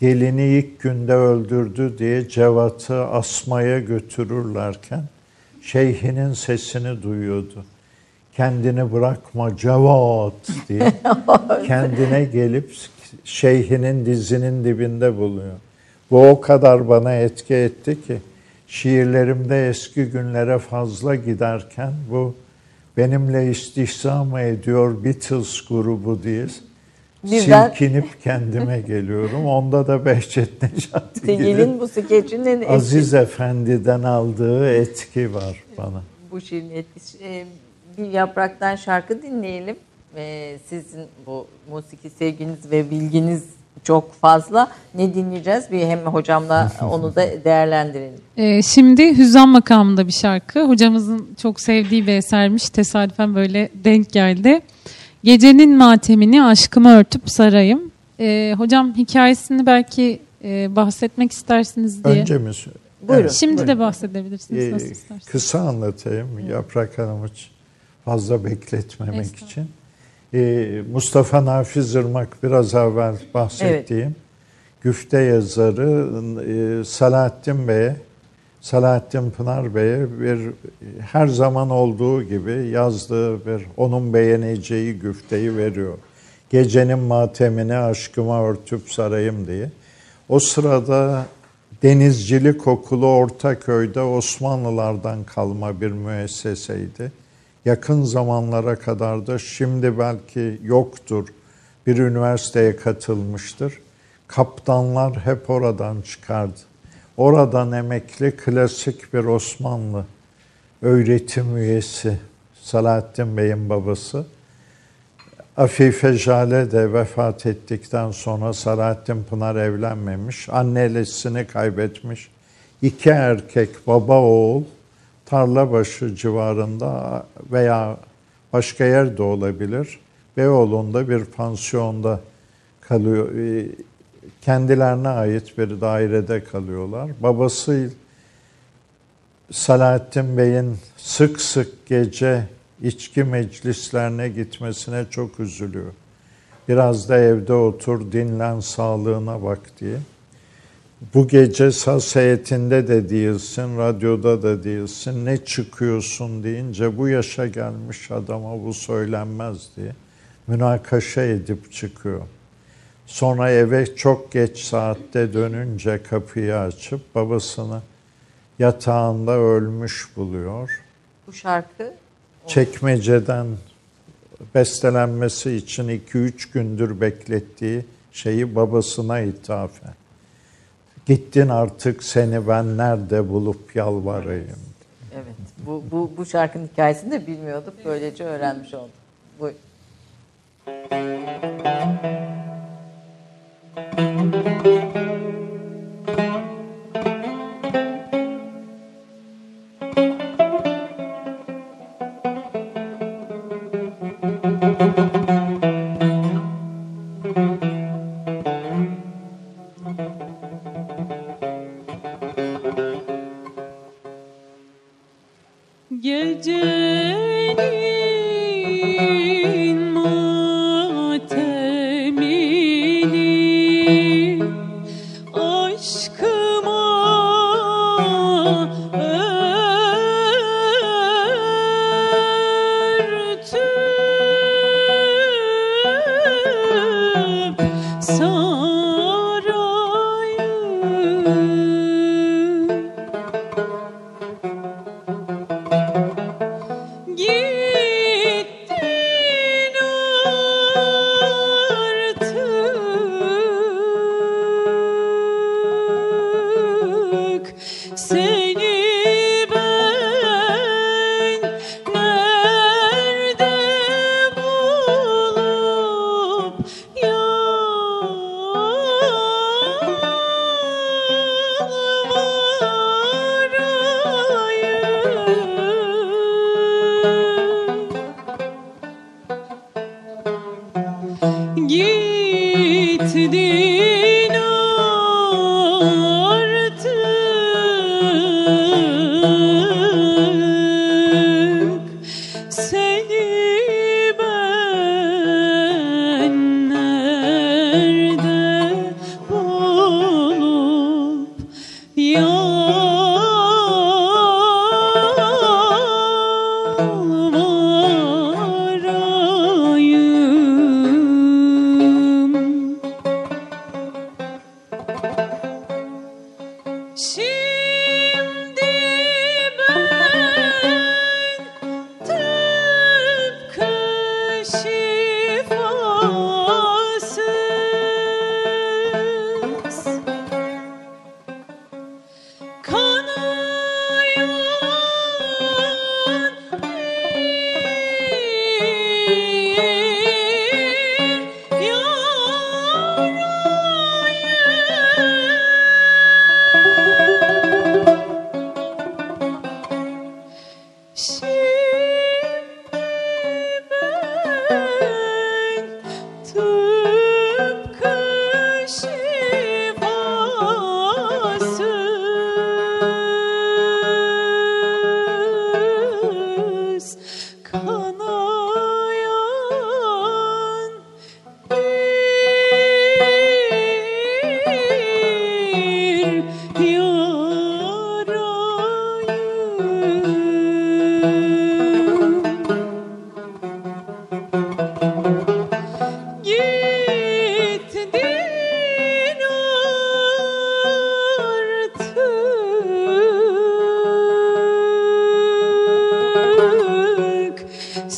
S2: gelini ilk günde öldürdü diye Cevat'ı asmaya götürürlerken şeyhinin sesini duyuyordu. Kendini bırakma Cevat diye [laughs] kendine gelip şeyhinin dizinin dibinde buluyor. Bu o kadar bana etki etti ki şiirlerimde eski günlere fazla giderken bu benimle istihza mı ediyor Beatles grubu diye Birden... silkinip kendime geliyorum. Onda da Behçet Necati
S3: Tegil'in bu skeçinin
S2: Aziz etki... Efendi'den aldığı etki var bana.
S3: Bu şiirin etkisi. Ee, bir yapraktan şarkı dinleyelim. Ee, sizin bu musiki sevginiz ve bilginiz çok fazla. Ne dinleyeceğiz? Bir hem hocamla [laughs] onu da değerlendirelim.
S7: Ee, şimdi Hüzzam makamında bir şarkı. Hocamızın çok sevdiği bir esermiş. Tesadüfen böyle denk geldi. Gecenin matemini aşkımı örtüp sarayım. Ee, hocam hikayesini belki e, bahsetmek istersiniz diye.
S2: Önce mi?
S7: Buyurun. Evet, Şimdi buyurun. de bahsedebilirsiniz ee, nasıl isterseniz.
S2: Kısa anlatayım evet. Yaprak Hanım için fazla bekletmemek için. Ee, Mustafa Nafiz Irmak biraz evvel bahsettiğim evet. güfte yazarı e, Salahattin Bey'e Salahattin Pınar Bey'e bir her zaman olduğu gibi yazdığı bir onun beğeneceği güfteyi veriyor. Gecenin matemini aşkıma örtüp sarayım diye. O sırada denizcilik okulu Ortaköy'de Osmanlılardan kalma bir müesseseydi. Yakın zamanlara kadar da şimdi belki yoktur bir üniversiteye katılmıştır. Kaptanlar hep oradan çıkardı. Oradan emekli klasik bir Osmanlı öğretim üyesi Salahattin Bey'in babası. Afife Jale de vefat ettikten sonra Salahattin Pınar evlenmemiş. Annesini kaybetmiş. İki erkek baba oğul Tarlabaşı civarında veya başka yerde olabilir. Beyoğlu'nda bir pansiyonda kalıyor kendilerine ait bir dairede kalıyorlar. Babası Salahattin Bey'in sık sık gece içki meclislerine gitmesine çok üzülüyor. Biraz da evde otur, dinlen, sağlığına bak diye. Bu gece saz heyetinde de değilsin, radyoda da değilsin, ne çıkıyorsun deyince bu yaşa gelmiş adama bu söylenmez diye münakaşa edip çıkıyor. Sonra eve çok geç saatte dönünce kapıyı açıp babasını yatağında ölmüş buluyor.
S3: Bu şarkı
S2: çekmeceden bestelenmesi için 2-3 gündür beklettiği şeyi babasına ithafen. Gittin artık seni ben nerede bulup yalvarayım.
S3: Evet. Bu, bu, bu şarkının hikayesini de bilmiyorduk. Böylece öğrenmiş olduk. Buyurun.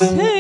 S3: Bu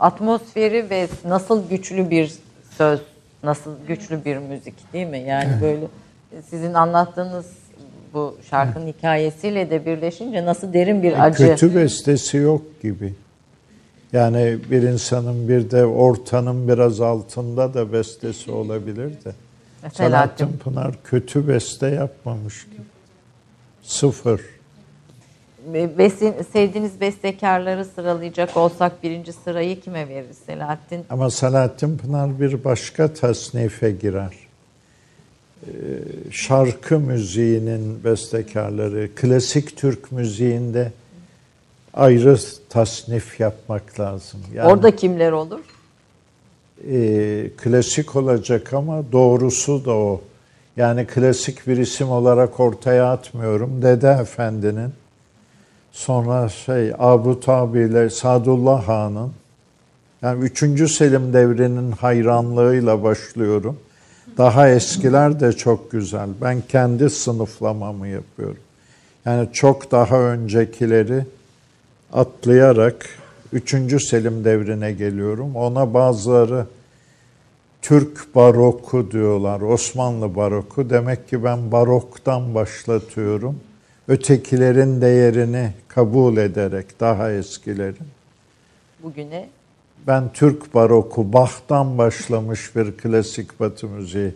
S3: atmosferi ve nasıl güçlü bir söz, nasıl güçlü bir müzik değil mi? Yani böyle sizin anlattığınız bu şarkının hikayesiyle de birleşince nasıl derin bir acı.
S2: Kötü bestesi yok gibi. Yani bir insanın bir de ortanın biraz altında da bestesi olabilir de. Selahattin Pınar kötü beste yapmamış gibi. Sıfır.
S3: Besin, sevdiğiniz bestekarları sıralayacak olsak birinci sırayı kime veririz Selahattin?
S2: Ama Selahattin Pınar bir başka tasnife girer. Ee, şarkı müziğinin bestekarları, klasik Türk müziğinde ayrı tasnif yapmak lazım. Yani,
S3: Orada kimler olur?
S2: e, klasik olacak ama doğrusu da o. Yani klasik bir isim olarak ortaya atmıyorum. Dede Efendi'nin sonra şey Abu Tabi ile Sadullah Han'ın yani 3. Selim devrinin hayranlığıyla başlıyorum. Daha eskiler de çok güzel. Ben kendi sınıflamamı yapıyorum. Yani çok daha öncekileri atlayarak 3. Selim devrine geliyorum. Ona bazıları Türk baroku diyorlar, Osmanlı baroku. Demek ki ben baroktan başlatıyorum. Ötekilerin değerini kabul ederek daha eskilerin.
S3: Bugüne
S2: Ben Türk baroku, Bach'tan başlamış bir klasik batı müziği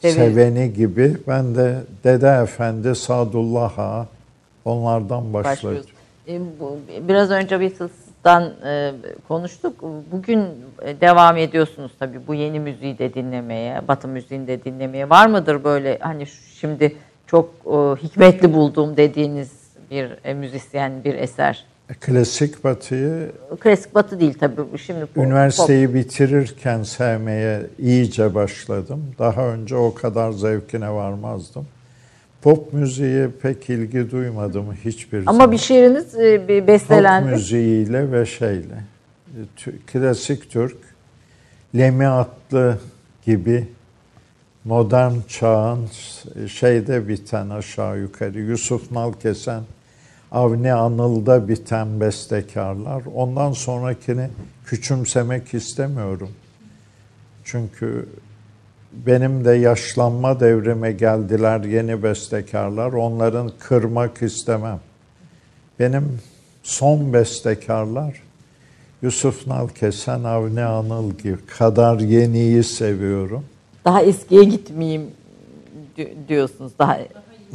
S3: Severim.
S2: seveni gibi ben de Dede Efendi, Sadullah Ağa onlardan başladım.
S3: E, Biraz önce Beatles'tan e, konuştuk. Bugün e, devam ediyorsunuz tabii bu yeni müziği de dinlemeye, Batı müziğini de dinlemeye. Var mıdır böyle hani şimdi çok e, hikmetli bulduğum dediğiniz bir e, müzisyen, bir eser?
S2: Klasik batıyı
S3: Klasik Batı değil tabii. Şimdi pop-
S2: Üniversiteyi bitirirken sevmeye iyice başladım. Daha önce o kadar zevkine varmazdım. Pop müziğe pek ilgi duymadım hiçbir
S3: Ama
S2: zaman.
S3: bir şiiriniz e, bir
S2: Pop
S3: bestelendi.
S2: müziğiyle ve şeyle. Tü- Klasik Türk, Lemi Atlı gibi modern çağın şeyde biten aşağı yukarı Yusuf Nalkesen, Avni Anıl'da biten bestekarlar. Ondan sonrakini küçümsemek istemiyorum. Çünkü benim de yaşlanma devrime geldiler yeni bestekarlar. Onların kırmak istemem. Benim son bestekarlar Yusuf Nalkesen, Avni Anıl gibi kadar yeniyi seviyorum.
S3: Daha eskiye gitmeyeyim di- diyorsunuz. Daha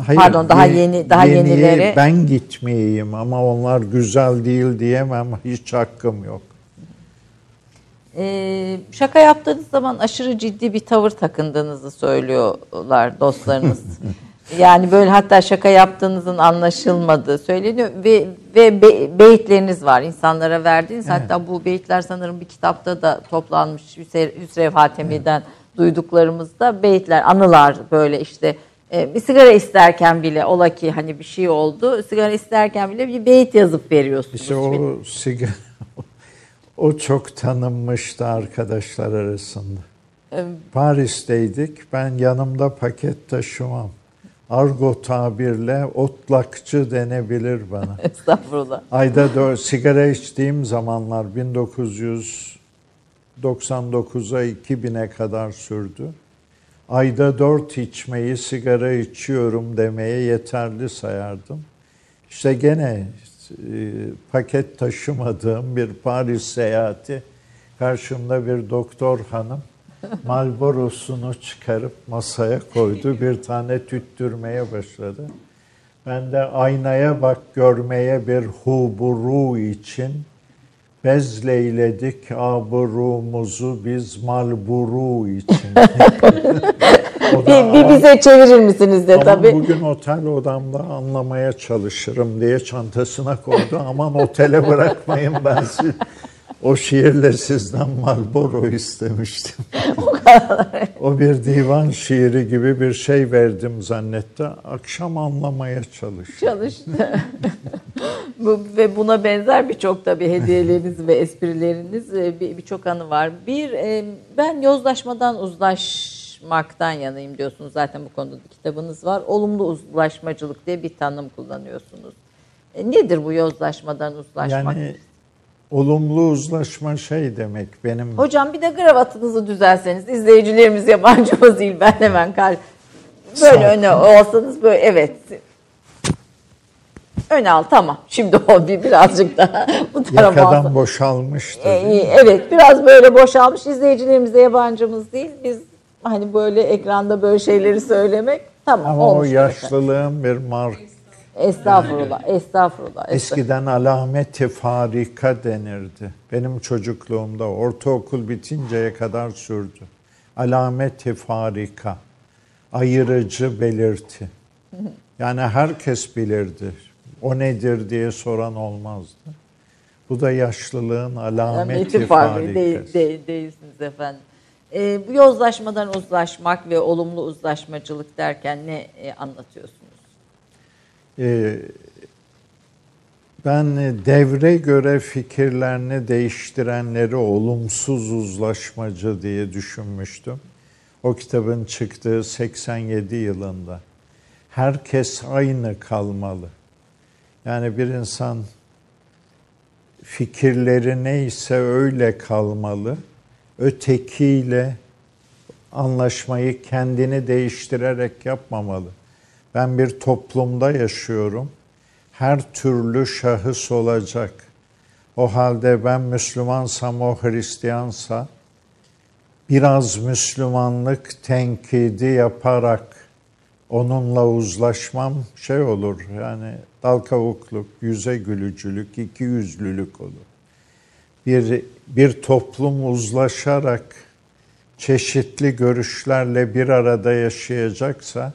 S2: Hayır,
S3: Pardon, daha
S2: ye-
S3: yeni- daha yenileri-
S2: ben gitmeyeyim ama onlar güzel değil diyemem. Hiç hakkım yok.
S3: Ee, şaka yaptığınız zaman aşırı ciddi bir tavır takındığınızı söylüyorlar dostlarınız. [laughs] yani böyle hatta şaka yaptığınızın anlaşılmadığı söyleniyor ve ve be- beyitleriniz var insanlara verdiğiniz. Hatta bu beyitler sanırım bir kitapta da toplanmış Hüsrev Hatemi'den duyduklarımızda beyitler, anılar böyle işte e, bir sigara isterken bile ola ki hani bir şey oldu. Sigara isterken bile bir beyit yazıp veriyorsunuz.
S2: İşte o sigara [laughs] o çok tanınmıştı arkadaşlar arasında. Paris'teydik. Ben yanımda paket taşımam. Argo tabirle otlakçı denebilir bana. [laughs]
S3: Estağfurullah.
S2: Ayda dört sigara içtiğim zamanlar 1999'a 2000'e kadar sürdü. Ayda dört içmeyi sigara içiyorum demeye yeterli sayardım. İşte gene e, paket taşımadığım bir Paris seyahati karşımda bir doktor hanım Marlboro'sunu çıkarıp masaya koydu. Bir tane tüttürmeye başladı. Ben de aynaya bak görmeye bir huburu için bezleyledik aburumuzu biz malburu için. [laughs]
S3: Bir, bir bize çevirir misiniz de tabii.
S2: bugün otel odamda anlamaya çalışırım diye çantasına koydu. Aman otele bırakmayın ben siz. O şiirle sizden Marlboro istemiştim. [laughs] o bir divan şiiri gibi bir şey verdim zannetti. Akşam anlamaya çalıştı.
S3: Çalıştı. [laughs] Bu, ve buna benzer birçok tabii hediyeleriniz ve esprileriniz e, bir- birçok anı var. Bir e, ben yozlaşmadan uzlaşmaktan yanayım diyorsunuz. Zaten bu konuda bir kitabınız var. Olumlu uzlaşmacılık diye bir tanım kullanıyorsunuz. E, nedir bu yozlaşmadan uzlaşmak?
S2: Yani olumlu uzlaşma şey demek benim
S3: Hocam bir de kravatınızı düzelseniz izleyicilerimiz yabancımız değil ben hemen kal. Böyle öne olsanız böyle evet. Öne al tamam. Şimdi o bir birazcık daha bu tarafa
S2: yakadan boşalmıştı.
S3: Ee, evet biraz böyle boşalmış izleyicilerimiz de yabancımız değil. Biz hani böyle ekranda böyle şeyleri söylemek tamam
S2: Ama o yaşlılığın bir mark.
S3: Estağfurullah, estağfurullah.
S2: Eskiden alameti farika denirdi. Benim çocukluğumda ortaokul bitinceye kadar sürdü. Alameti farika. Ayırıcı belirti. Yani herkes bilirdi. O nedir diye soran olmazdı. Bu da yaşlılığın alameti
S3: değil,
S2: farikası.
S3: değil, değilsiniz efendim. Ee, bu yozlaşmadan uzlaşmak ve olumlu uzlaşmacılık derken ne e, anlatıyorsunuz?
S2: Ee, ben devre göre fikirlerini değiştirenleri olumsuz uzlaşmacı diye düşünmüştüm. O kitabın çıktığı 87 yılında. Herkes aynı kalmalı. Yani bir insan fikirleri neyse öyle kalmalı. Ötekiyle anlaşmayı kendini değiştirerek yapmamalı. Ben bir toplumda yaşıyorum. Her türlü şahıs olacak. O halde ben Müslümansam o Hristiyansa biraz Müslümanlık tenkidi yaparak onunla uzlaşmam şey olur. Yani dal kavukluk, yüze gülücülük, iki yüzlülük olur. Bir, bir toplum uzlaşarak çeşitli görüşlerle bir arada yaşayacaksa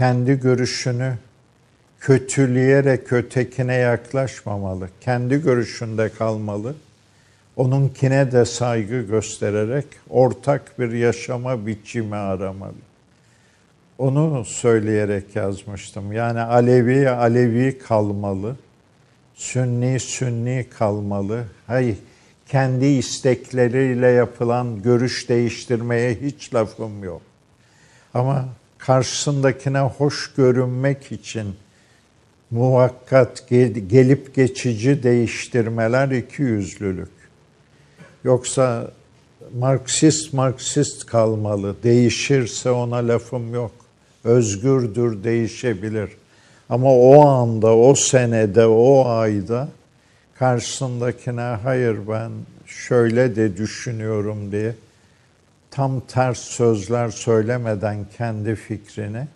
S2: kendi görüşünü kötüleyerek ötekine yaklaşmamalı. Kendi görüşünde kalmalı. Onunkine de saygı göstererek ortak bir yaşama biçimi aramalı. Onu söyleyerek yazmıştım. Yani Alevi Alevi kalmalı. Sünni Sünni kalmalı. Hayır, kendi istekleriyle yapılan görüş değiştirmeye hiç lafım yok. Ama karşısındakine hoş görünmek için muvakkat gelip geçici değiştirmeler iki yüzlülük. Yoksa Marksist Marksist kalmalı. Değişirse ona lafım yok. Özgürdür, değişebilir. Ama o anda, o senede, o ayda karşısındakine hayır ben şöyle de düşünüyorum diye tam ters sözler söylemeden kendi fikrini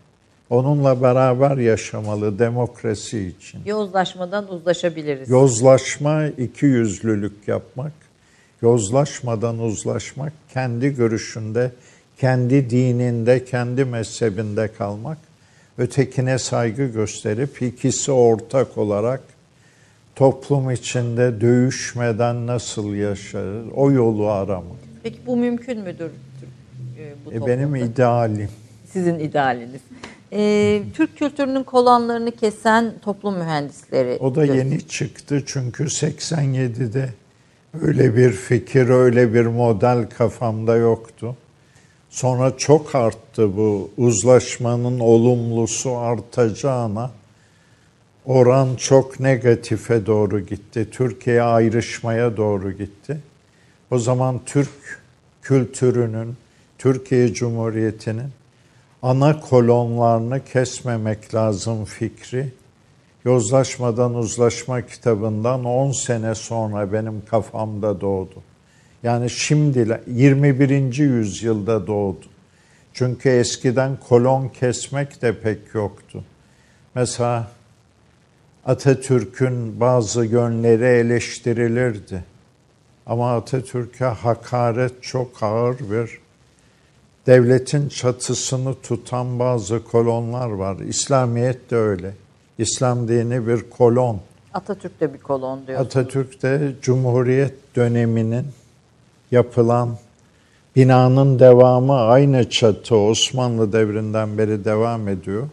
S2: onunla beraber yaşamalı demokrasi için.
S3: Yozlaşmadan uzlaşabiliriz.
S2: Yozlaşma iki yüzlülük yapmak, yozlaşmadan uzlaşmak, kendi görüşünde, kendi dininde, kendi mezhebinde kalmak, ötekine saygı gösterip ikisi ortak olarak toplum içinde dövüşmeden nasıl yaşarır o yolu aramak.
S3: Peki bu mümkün müdür? e, Bu
S2: E benim idealim.
S3: Sizin idealiniz. Ee, Türk kültürünün kolonlarını kesen toplum mühendisleri.
S2: O da yeni çıktı çünkü 87'de öyle bir fikir, öyle bir model kafamda yoktu. Sonra çok arttı bu uzlaşmanın olumlusu artacağına oran çok negatife doğru gitti. Türkiye ayrışmaya doğru gitti. O zaman Türk kültürünün, Türkiye Cumhuriyeti'nin ana kolonlarını kesmemek lazım fikri. Yozlaşmadan Uzlaşma kitabından 10 sene sonra benim kafamda doğdu. Yani şimdi 21. yüzyılda doğdu. Çünkü eskiden kolon kesmek de pek yoktu. Mesela Atatürk'ün bazı yönleri eleştirilirdi. Ama Atatürk'e hakaret çok ağır bir devletin çatısını tutan bazı kolonlar var. İslamiyet de öyle. İslam dini bir kolon.
S3: Atatürk de bir kolon diyor.
S2: Atatürk de Cumhuriyet döneminin yapılan binanın devamı aynı çatı Osmanlı devrinden beri devam ediyor.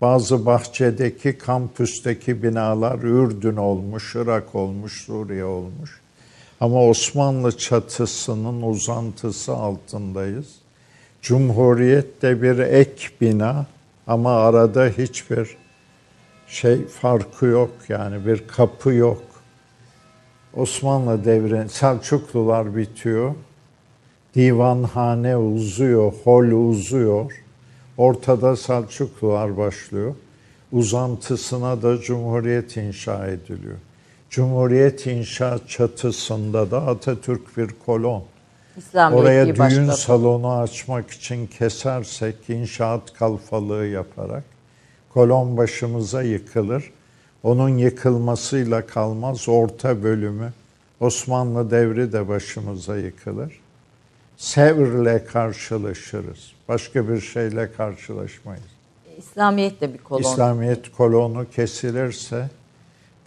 S2: Bazı bahçedeki kampüsteki binalar Ürdün olmuş, Irak olmuş, Suriye olmuş. Ama Osmanlı çatısının uzantısı altındayız. Cumhuriyet de bir ek bina ama arada hiçbir şey farkı yok yani bir kapı yok. Osmanlı devri Selçuklular bitiyor. Divanhane uzuyor, hol uzuyor. Ortada Selçuklular başlıyor. Uzantısına da Cumhuriyet inşa ediliyor. Cumhuriyet inşaat çatısında da Atatürk bir kolon.
S3: İslamiyet'i
S2: Oraya düğün
S3: başlattı.
S2: salonu açmak için kesersek inşaat kalfalığı yaparak kolon başımıza yıkılır. Onun yıkılmasıyla kalmaz orta bölümü Osmanlı devri de başımıza yıkılır. Sevr'le karşılaşırız. Başka bir şeyle karşılaşmayız.
S3: İslamiyet de bir kolon.
S2: İslamiyet kolonu kesilirse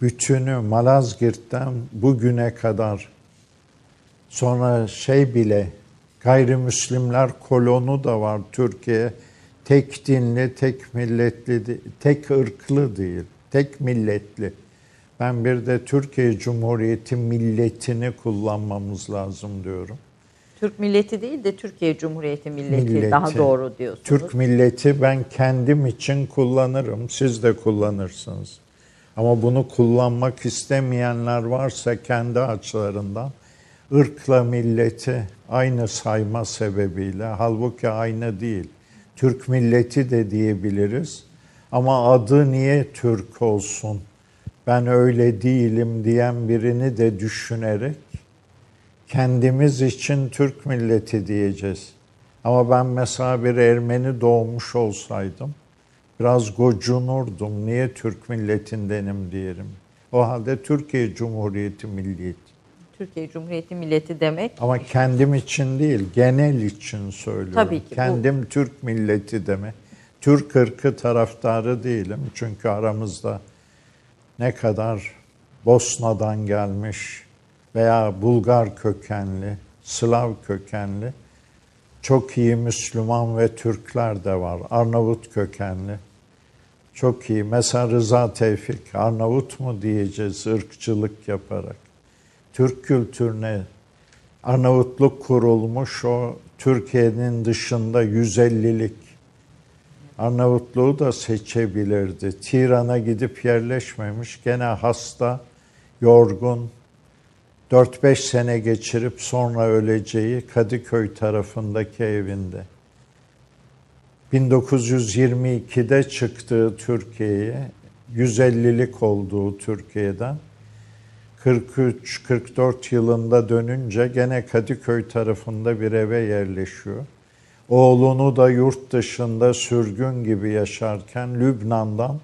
S2: bütünü Malazgirt'ten bugüne kadar sonra şey bile gayrimüslimler kolonu da var Türkiye. Tek dinli, tek milletli, tek ırklı değil, tek milletli. Ben bir de Türkiye Cumhuriyeti milletini kullanmamız lazım diyorum.
S3: Türk milleti değil de Türkiye Cumhuriyeti milleti, milleti daha doğru diyorsunuz.
S2: Türk milleti ben kendim için kullanırım. Siz de kullanırsınız. Ama bunu kullanmak istemeyenler varsa kendi açılarından ırkla milleti aynı sayma sebebiyle halbuki aynı değil. Türk milleti de diyebiliriz. Ama adı niye Türk olsun? Ben öyle değilim diyen birini de düşünerek kendimiz için Türk milleti diyeceğiz. Ama ben mesela bir Ermeni doğmuş olsaydım biraz gocunurdum. Niye Türk milletindenim diyelim. O halde Türkiye Cumhuriyeti milliyeti.
S3: Türkiye Cumhuriyeti milleti demek.
S2: Ama kendim için değil, genel için söylüyorum.
S3: Tabii ki.
S2: Kendim bu... Türk milleti demek. Türk ırkı taraftarı değilim. Çünkü aramızda ne kadar Bosna'dan gelmiş veya Bulgar kökenli, Slav kökenli çok iyi Müslüman ve Türkler de var. Arnavut kökenli. Çok iyi. Mesela Rıza Tevfik, Arnavut mu diyeceğiz ırkçılık yaparak. Türk kültürüne Arnavutluk kurulmuş o Türkiye'nin dışında 150'lik Arnavutluğu da seçebilirdi. Tiran'a gidip yerleşmemiş. Gene hasta, yorgun, 4-5 sene geçirip sonra öleceği Kadıköy tarafındaki evinde. 1922'de çıktığı Türkiye'ye 150'lik olduğu Türkiye'den 43-44 yılında dönünce gene Kadıköy tarafında bir eve yerleşiyor. Oğlunu da yurt dışında sürgün gibi yaşarken Lübnan'dan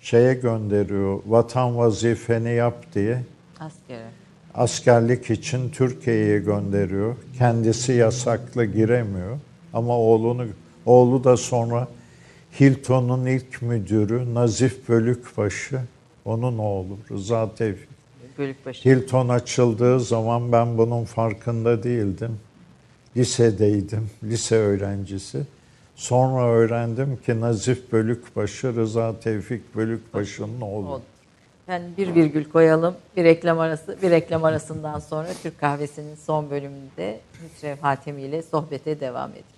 S2: şeye gönderiyor. Vatan vazifeni yap diye.
S3: Askere.
S2: Askerlik için Türkiye'ye gönderiyor. Kendisi yasaklı giremiyor. Ama oğlunu Oğlu da sonra Hilton'un ilk müdürü Nazif Bölükbaşı, onun oğlu Rıza Tevfik.
S3: Bölükbaşı.
S2: Hilton açıldığı zaman ben bunun farkında değildim. Lisedeydim, lise öğrencisi. Sonra öğrendim ki Nazif Bölükbaşı, Rıza Tevfik Bölükbaşı'nın oğlu.
S3: Yani bir virgül koyalım. Bir reklam arası, bir reklam arasından sonra Türk Kahvesi'nin son bölümünde Hüsrev Hatemi ile sohbete devam edelim.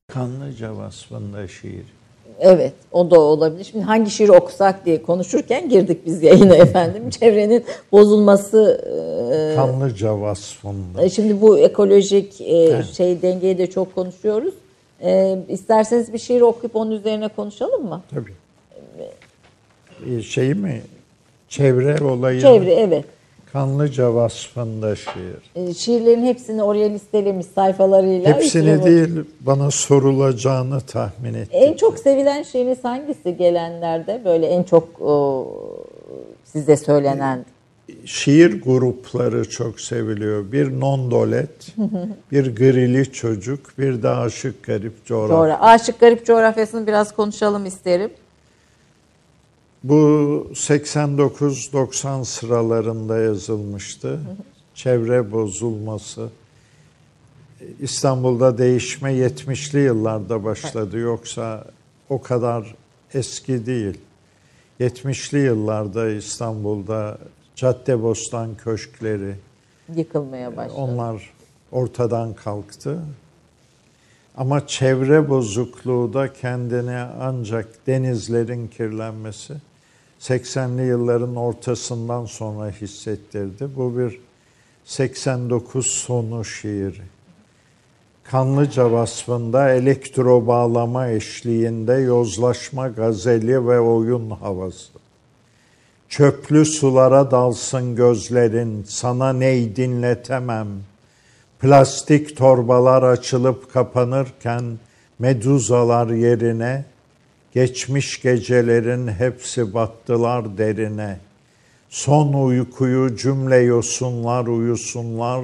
S2: Kanlıca vasfında şiir.
S3: Evet, o da olabilir. Şimdi hangi şiir okusak diye konuşurken girdik biz yayına efendim. [laughs] Çevrenin bozulması...
S2: E, Kanlıca vasfında.
S3: Şimdi bu ekolojik e, evet. şey dengeyi de çok konuşuyoruz. E, isterseniz bir şiir okuyup onun üzerine konuşalım mı?
S2: Tabii. E, şey mi? Çevre olayı.
S3: Çevre, evet.
S2: Kanlıca vasfında şiir.
S3: E, şiirlerin hepsini oraya listelemiş sayfalarıyla.
S2: Hepsini değil bana sorulacağını tahmin ettim.
S3: En çok sevilen şiiriniz hangisi gelenlerde? Böyle en çok o, size söylenen.
S2: Şiir grupları çok seviliyor. Bir nondolet, bir grili çocuk, bir de aşık garip coğrafya. Coğra
S3: aşık garip coğrafyasını biraz konuşalım isterim.
S2: Bu 89-90 sıralarında yazılmıştı. Çevre bozulması. İstanbul'da değişme 70'li yıllarda başladı. Yoksa o kadar eski değil. 70'li yıllarda İstanbul'da Caddebostan köşkleri,
S3: Yıkılmaya başladı.
S2: Onlar ortadan kalktı. Ama çevre bozukluğu da kendini ancak denizlerin kirlenmesi 80'li yılların ortasından sonra hissettirdi. Bu bir 89 sonu şiiri. Kanlıca vasfında elektro bağlama eşliğinde yozlaşma gazeli ve oyun havası. Çöplü sulara dalsın gözlerin, sana ney dinletemem. Plastik torbalar açılıp kapanırken meduzalar yerine, geçmiş gecelerin hepsi battılar derine. Son uykuyu cümle yosunlar uyusunlar,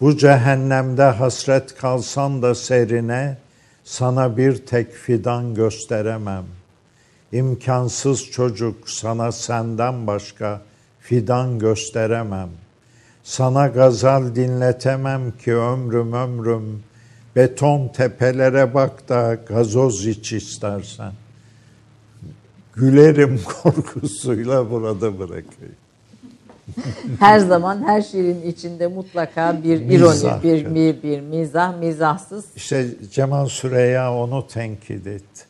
S2: bu cehennemde hasret kalsan da serine, sana bir tek fidan gösteremem. İmkansız çocuk sana senden başka fidan gösteremem. Sana gazal dinletemem ki ömrüm ömrüm. Beton tepelere bak da gazoz iç istersen. Gülerim [laughs] korkusuyla burada bırakayım.
S3: her zaman her şiirin içinde mutlaka bir
S2: Mizah.
S3: ironi, bir, bir, bir mizah, mizahsız.
S2: İşte Cemal Süreya onu tenkit etti.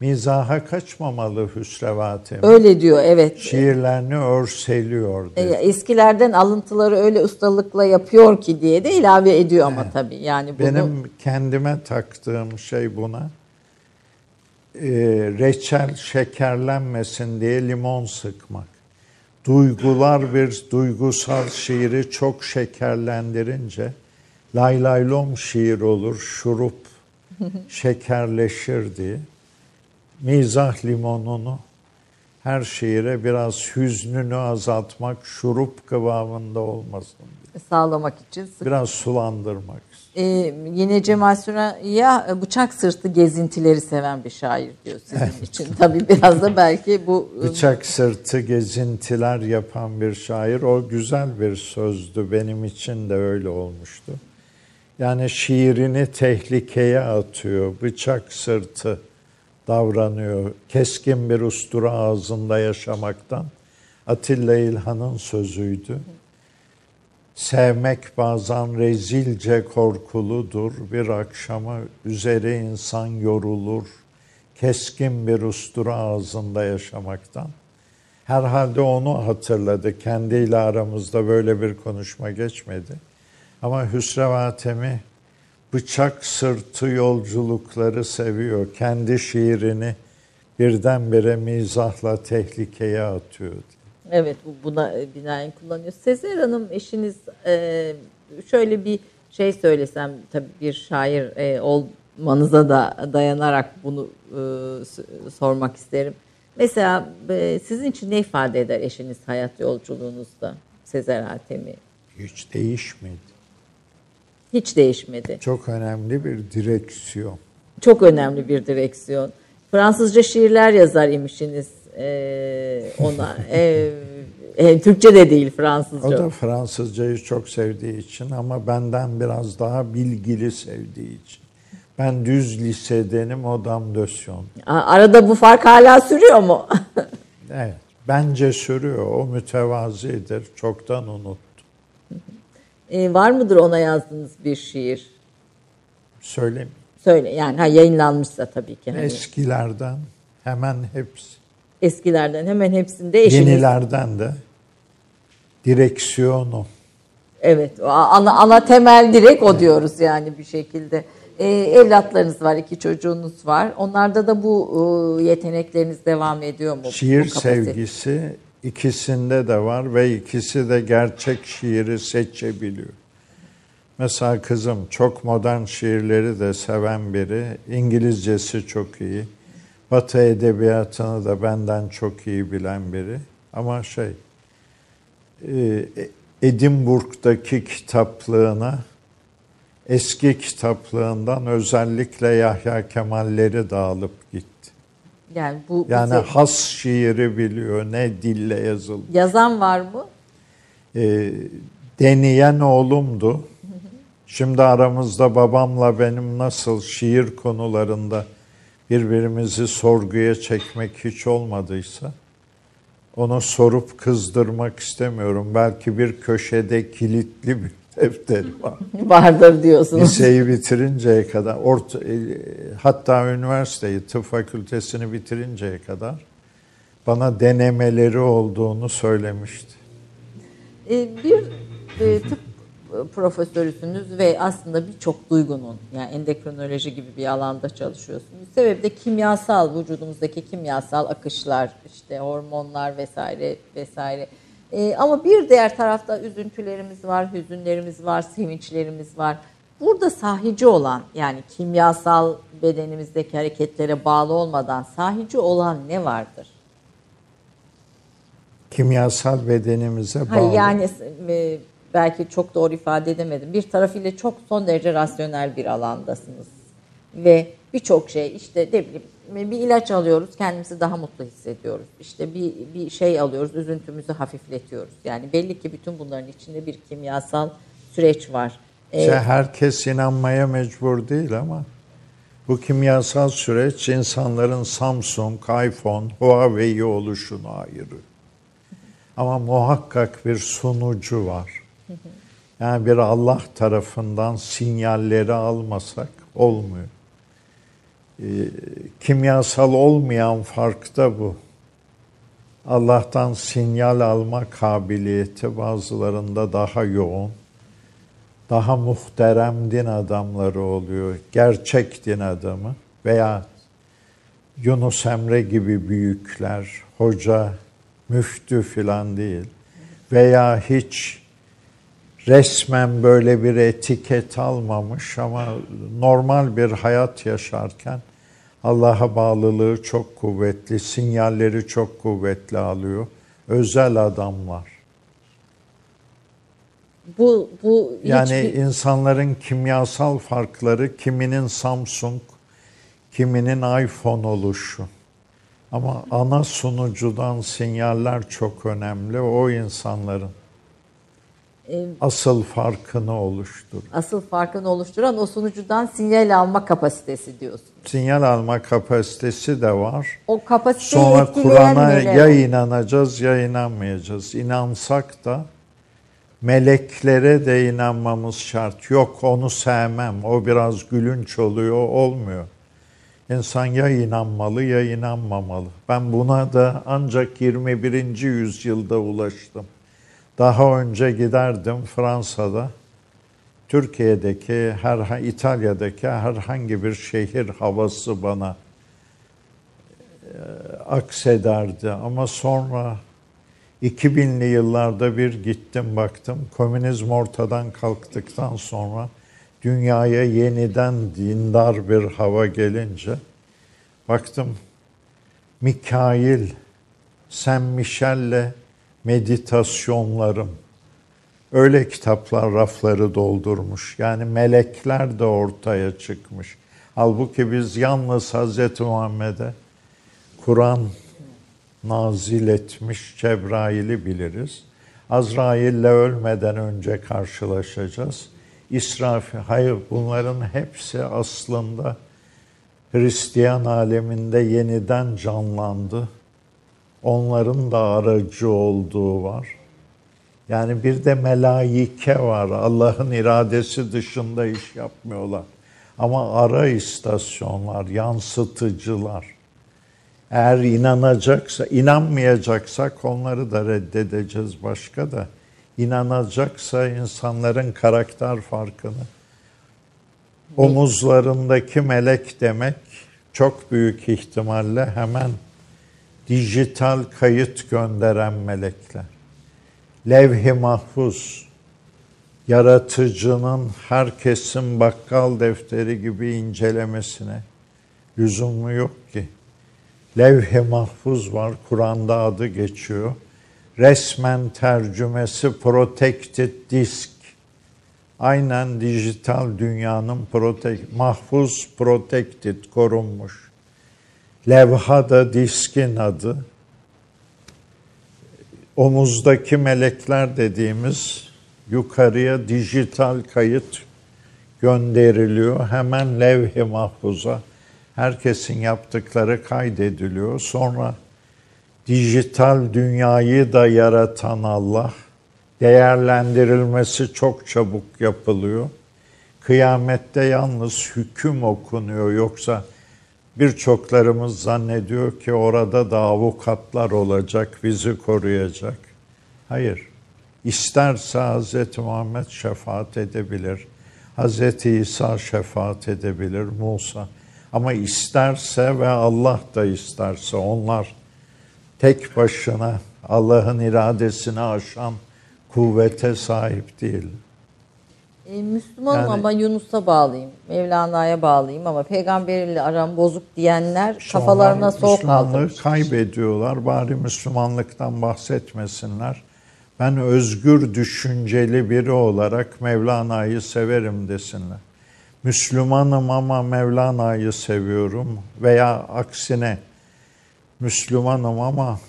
S2: Mizaha kaçmamalı Hüsrev
S3: Öyle diyor evet.
S2: Şiirlerini örseliyor
S3: E,
S2: dedi.
S3: Eskilerden alıntıları öyle ustalıkla yapıyor ki diye de ilave ediyor ama tabii. Yani bunu
S2: Benim kendime taktığım şey buna e, reçel şekerlenmesin diye limon sıkmak. Duygular bir duygusal şiiri çok şekerlendirince laylaylom şiir olur, şurup şekerleşir diye. Mizah limonunu her şiire biraz hüznünü azaltmak, şurup kıvamında olmasın diye.
S3: sağlamak için sık
S2: Biraz sulandırmak.
S3: Ee, yine Cemal Süreyya e, bıçak sırtı gezintileri seven bir şair diyor sizin için. Tabii biraz da belki bu e,
S2: Bıçak sırtı gezintiler yapan bir şair. O güzel bir sözdü. Benim için de öyle olmuştu. Yani şiirini tehlikeye atıyor. Bıçak sırtı davranıyor. Keskin bir ustura ağzında yaşamaktan. Atilla İlhan'ın sözüydü. Sevmek bazen rezilce korkuludur. Bir akşamı üzeri insan yorulur. Keskin bir ustura ağzında yaşamaktan. Herhalde onu hatırladı. Kendiyle aramızda böyle bir konuşma geçmedi. Ama Hüsrev Atemi bıçak sırtı yolculukları seviyor. Kendi şiirini birdenbire mizahla tehlikeye atıyor.
S3: Evet bu buna e, binaen kullanıyor. Sezer Hanım eşiniz e, şöyle bir şey söylesem tabii bir şair e, olmanıza da dayanarak bunu e, sormak isterim. Mesela e, sizin için ne ifade eder eşiniz hayat yolculuğunuzda Sezer Hatemi?
S2: Hiç değişmedi.
S3: Hiç değişmedi.
S2: Çok önemli bir direksiyon.
S3: Çok önemli bir direksiyon. Fransızca şiirler yazar imişsiniz e, ona. E, e, Türkçe de değil Fransızca.
S2: O da Fransızcayı çok sevdiği için ama benden biraz daha bilgili sevdiği için. Ben düz lisedenim, o damdösyon.
S3: Arada bu fark hala sürüyor mu? [laughs]
S2: Evet, bence sürüyor. O mütevazidir. Çoktan unuttum.
S3: E, var mıdır ona yazdığınız bir şiir?
S2: Söyleyeyim.
S3: Söyle yani ha, yayınlanmışsa tabii ki. Hani
S2: Eskilerden hemen hepsi.
S3: Eskilerden hemen hepsinde eşiniz.
S2: Yenilerden de direksiyonu.
S3: Evet ana, ana temel direkt o diyoruz yani bir şekilde. E, evlatlarınız var, iki çocuğunuz var. Onlarda da bu e, yetenekleriniz devam ediyor mu?
S2: Şiir sevgisi ikisinde de var ve ikisi de gerçek şiiri seçebiliyor. Mesela kızım çok modern şiirleri de seven biri. İngilizcesi çok iyi. Batı edebiyatını da benden çok iyi bilen biri. Ama şey, e, Edinburgh'daki kitaplığına eski kitaplığından özellikle Yahya Kemal'leri de alıp gitti.
S3: Yani bu
S2: Yani
S3: bize-
S2: has şiiri biliyor, ne dille yazıldı.
S3: yazan var mı?
S2: E, deneyen oğlumdu. Şimdi aramızda babamla benim nasıl şiir konularında birbirimizi sorguya çekmek hiç olmadıysa Onu sorup kızdırmak istemiyorum. Belki bir köşede kilitli bir [laughs] defteri var.
S3: Vardır diyorsunuz.
S2: Liseyi bitirinceye kadar, orta, e, hatta üniversiteyi, tıp fakültesini bitirinceye kadar bana denemeleri olduğunu söylemişti.
S3: E, bir e, tıp profesörüsünüz ve aslında birçok duygunun yani endokrinoloji gibi bir alanda çalışıyorsunuz. Sebebi de kimyasal vücudumuzdaki kimyasal akışlar işte hormonlar vesaire vesaire. Ee, ama bir diğer tarafta üzüntülerimiz var, hüzünlerimiz var, sevinçlerimiz var. Burada sahici olan yani kimyasal bedenimizdeki hareketlere bağlı olmadan sahici olan ne vardır?
S2: Kimyasal bedenimize bağlı.
S3: Hayır yani e, belki çok doğru ifade edemedim. Bir tarafıyla çok son derece rasyonel bir alandasınız. Ve birçok şey işte ne bileyim bir ilaç alıyoruz kendimizi daha mutlu hissediyoruz. İşte bir, bir şey alıyoruz üzüntümüzü hafifletiyoruz. Yani belli ki bütün bunların içinde bir kimyasal süreç var.
S2: Ee, herkes inanmaya mecbur değil ama bu kimyasal süreç insanların Samsung, iPhone, Huawei oluşunu ayırıyor. Ama muhakkak bir sunucu var. Yani bir Allah tarafından sinyalleri almasak olmuyor. Ee, kimyasal olmayan fark da bu. Allah'tan sinyal alma kabiliyeti bazılarında daha yoğun. Daha muhterem din adamları oluyor. Gerçek din adamı veya Yunus Emre gibi büyükler, hoca, müftü filan değil. Veya hiç resmen böyle bir etiket almamış ama normal bir hayat yaşarken Allah'a bağlılığı çok kuvvetli, sinyalleri çok kuvvetli alıyor. Özel adamlar.
S3: Bu bu
S2: yani hiçbir... insanların kimyasal farkları kiminin Samsung, kiminin iPhone oluşu. Ama ana sunucudan sinyaller çok önemli. O insanların asıl farkını oluştur.
S3: Asıl farkını oluşturan o sunucudan sinyal alma kapasitesi diyorsun.
S2: Sinyal alma kapasitesi de var.
S3: O kapasiteyi
S2: Sonra Kur'an'a ya inanacağız ya inanmayacağız. İnansak da meleklere de inanmamız şart. Yok onu sevmem. O biraz gülünç oluyor, olmuyor. İnsan ya inanmalı ya inanmamalı. Ben buna da ancak 21. yüzyılda ulaştım. Daha önce giderdim Fransa'da. Türkiye'deki, her İtalya'daki herhangi bir şehir havası bana e, aksederdi. Ama sonra 2000'li yıllarda bir gittim baktım. Komünizm ortadan kalktıktan sonra dünyaya yeniden dindar bir hava gelince baktım Mikail, Sen Michel'le meditasyonlarım. Öyle kitaplar rafları doldurmuş. Yani melekler de ortaya çıkmış. Halbuki biz yalnız Hz. Muhammed'e Kur'an nazil etmiş Cebrail'i biliriz. Azrail'le ölmeden önce karşılaşacağız. İsrafil, hayır bunların hepsi aslında Hristiyan aleminde yeniden canlandı onların da aracı olduğu var. Yani bir de melaike var. Allah'ın iradesi dışında iş yapmıyorlar. Ama ara istasyonlar, yansıtıcılar. Eğer inanacaksa, inanmayacaksak onları da reddedeceğiz başka da. İnanacaksa insanların karakter farkını, omuzlarındaki melek demek çok büyük ihtimalle hemen dijital kayıt gönderen melekler. Levh-i mahfuz, yaratıcının herkesin bakkal defteri gibi incelemesine lüzumu yok ki. Levh-i mahfuz var, Kur'an'da adı geçiyor. Resmen tercümesi protected disk. Aynen dijital dünyanın protek mahfuz protected korunmuş Levha da diskin adı. Omuzdaki melekler dediğimiz yukarıya dijital kayıt gönderiliyor. Hemen levh-i mahfuza herkesin yaptıkları kaydediliyor. Sonra dijital dünyayı da yaratan Allah. Değerlendirilmesi çok çabuk yapılıyor. Kıyamette yalnız hüküm okunuyor yoksa birçoklarımız zannediyor ki orada da avukatlar olacak, bizi koruyacak. Hayır. İsterse Hz. Muhammed şefaat edebilir. Hz. İsa şefaat edebilir, Musa. Ama isterse ve Allah da isterse onlar tek başına Allah'ın iradesini aşan kuvvete sahip değil.
S3: E, Müslümanım
S2: Yani-
S3: ama Yunus'a bağlıyım, Mevlana'ya bağlıyım ama peygamberiyle aram bozuk diyenler kafalarına soğuk aldırmış.
S2: kaybediyorlar. Bari Müslümanlıktan bahsetmesinler. Ben özgür düşünceli biri olarak Mevlana'yı severim desinler. Müslümanım ama Mevlana'yı seviyorum veya aksine Müslümanım ama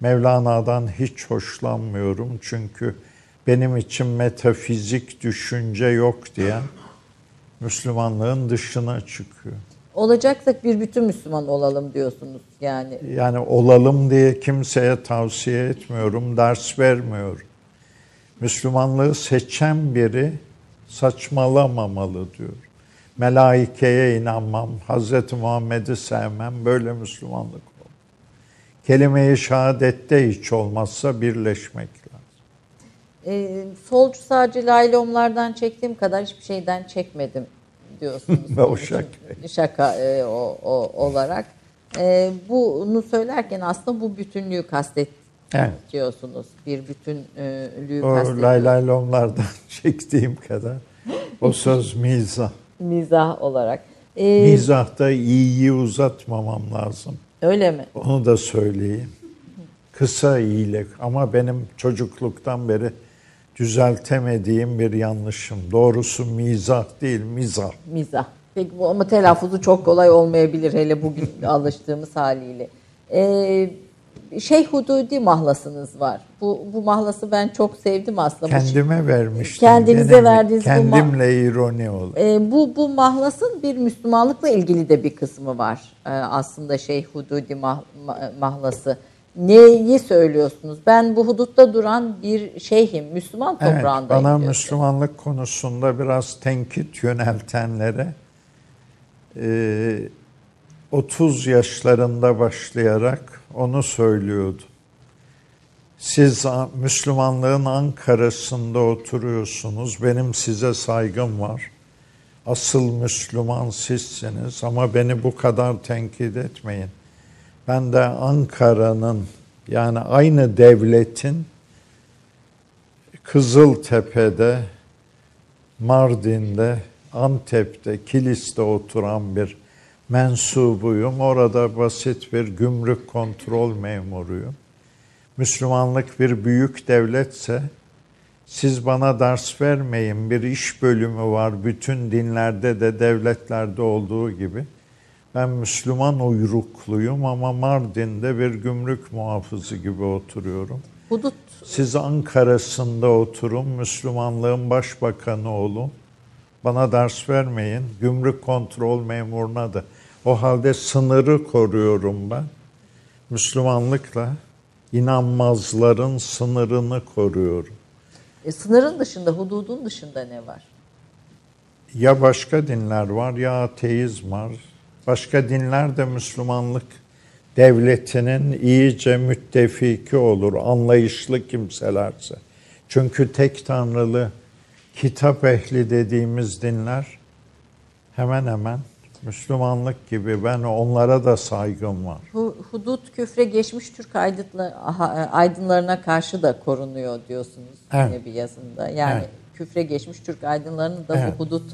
S2: Mevlana'dan hiç hoşlanmıyorum çünkü benim için metafizik düşünce yok diyen Müslümanlığın dışına çıkıyor.
S3: Olacaksak bir bütün Müslüman olalım diyorsunuz yani.
S2: Yani olalım diye kimseye tavsiye etmiyorum, ders vermiyorum. Müslümanlığı seçen biri saçmalamamalı diyor. Melaikeye inanmam, Hz. Muhammed'i sevmem, böyle Müslümanlık olur. Kelime-i şehadette hiç olmazsa birleşmek.
S3: E, solcu sağcı laylomlardan çektiğim kadar hiçbir şeyden çekmedim diyorsunuz. [laughs]
S2: O şaka.
S3: Şaka e, o, o olarak. E, bunu söylerken aslında bu bütünlüğü kastet
S2: Evet.
S3: diyorsunuz. Bir bütünlüğü
S2: O
S3: kastediyorsunuz.
S2: lay laylomlardan [laughs] çektiğim kadar. O söz mizah.
S3: Mizah olarak. E,
S2: Mizahta iyiyi uzatmamam lazım.
S3: öyle mi?
S2: Onu da söyleyeyim. Kısa iyilik ama benim çocukluktan beri düzeltemediğim bir yanlışım. Doğrusu mizah değil, mizah.
S3: Mizah. Peki bu ama telaffuzu çok kolay olmayabilir hele bugün [laughs] alıştığımız haliyle. Ee, şey Hududi mahlasınız var. Bu, bu mahlası ben çok sevdim aslında. Bu-
S2: Kendime vermiştim.
S3: Kendinize
S2: Gene
S3: verdiğiniz bu
S2: Kendimle ironi oldu.
S3: Ee, bu bu mahlasın bir Müslümanlıkla ilgili de bir kısmı var. Ee, aslında şey Hududi mah- ma- mahlası. Neyi söylüyorsunuz? Ben bu hudutta duran bir şeyhim. Müslüman
S2: Evet,
S3: toprağındayım.
S2: bana
S3: diyorsunuz.
S2: Müslümanlık konusunda biraz tenkit yöneltenlere e, 30 yaşlarında başlayarak onu söylüyordu. Siz Müslümanlığın Ankara'sında oturuyorsunuz. Benim size saygım var. Asıl Müslüman sizsiniz ama beni bu kadar tenkit etmeyin. Ben de Ankara'nın yani aynı devletin Kızıltepe'de, Mardin'de, Antep'te, Kilis'te oturan bir mensubuyum. Orada basit bir gümrük kontrol memuruyum. Müslümanlık bir büyük devletse siz bana ders vermeyin. Bir iş bölümü var bütün dinlerde de devletlerde olduğu gibi. Ben Müslüman uyrukluyum ama Mardin'de bir gümrük muhafızı gibi oturuyorum.
S3: Hudut
S2: Siz Ankara'sında oturun, Müslümanlığın başbakanı olun. Bana ders vermeyin. Gümrük kontrol memuruna da. O halde sınırı koruyorum ben. Müslümanlıkla inanmazların sınırını koruyorum.
S3: e, sınırın dışında, hududun dışında ne var?
S2: Ya başka dinler var ya ateizm var. Başka dinler de Müslümanlık devletinin iyice müttefiki olur, anlayışlı kimselerse. Çünkü tek tanrılı kitap ehli dediğimiz dinler hemen hemen Müslümanlık gibi ben onlara da saygım var.
S3: Hu- Hudut küfre geçmiş Türk aydınlarına karşı da korunuyor diyorsunuz
S2: Evet.
S3: yine bir yazında. Yani
S2: Evet.
S3: küfre geçmiş Türk aydınlarını da
S2: Evet.
S3: bu hudut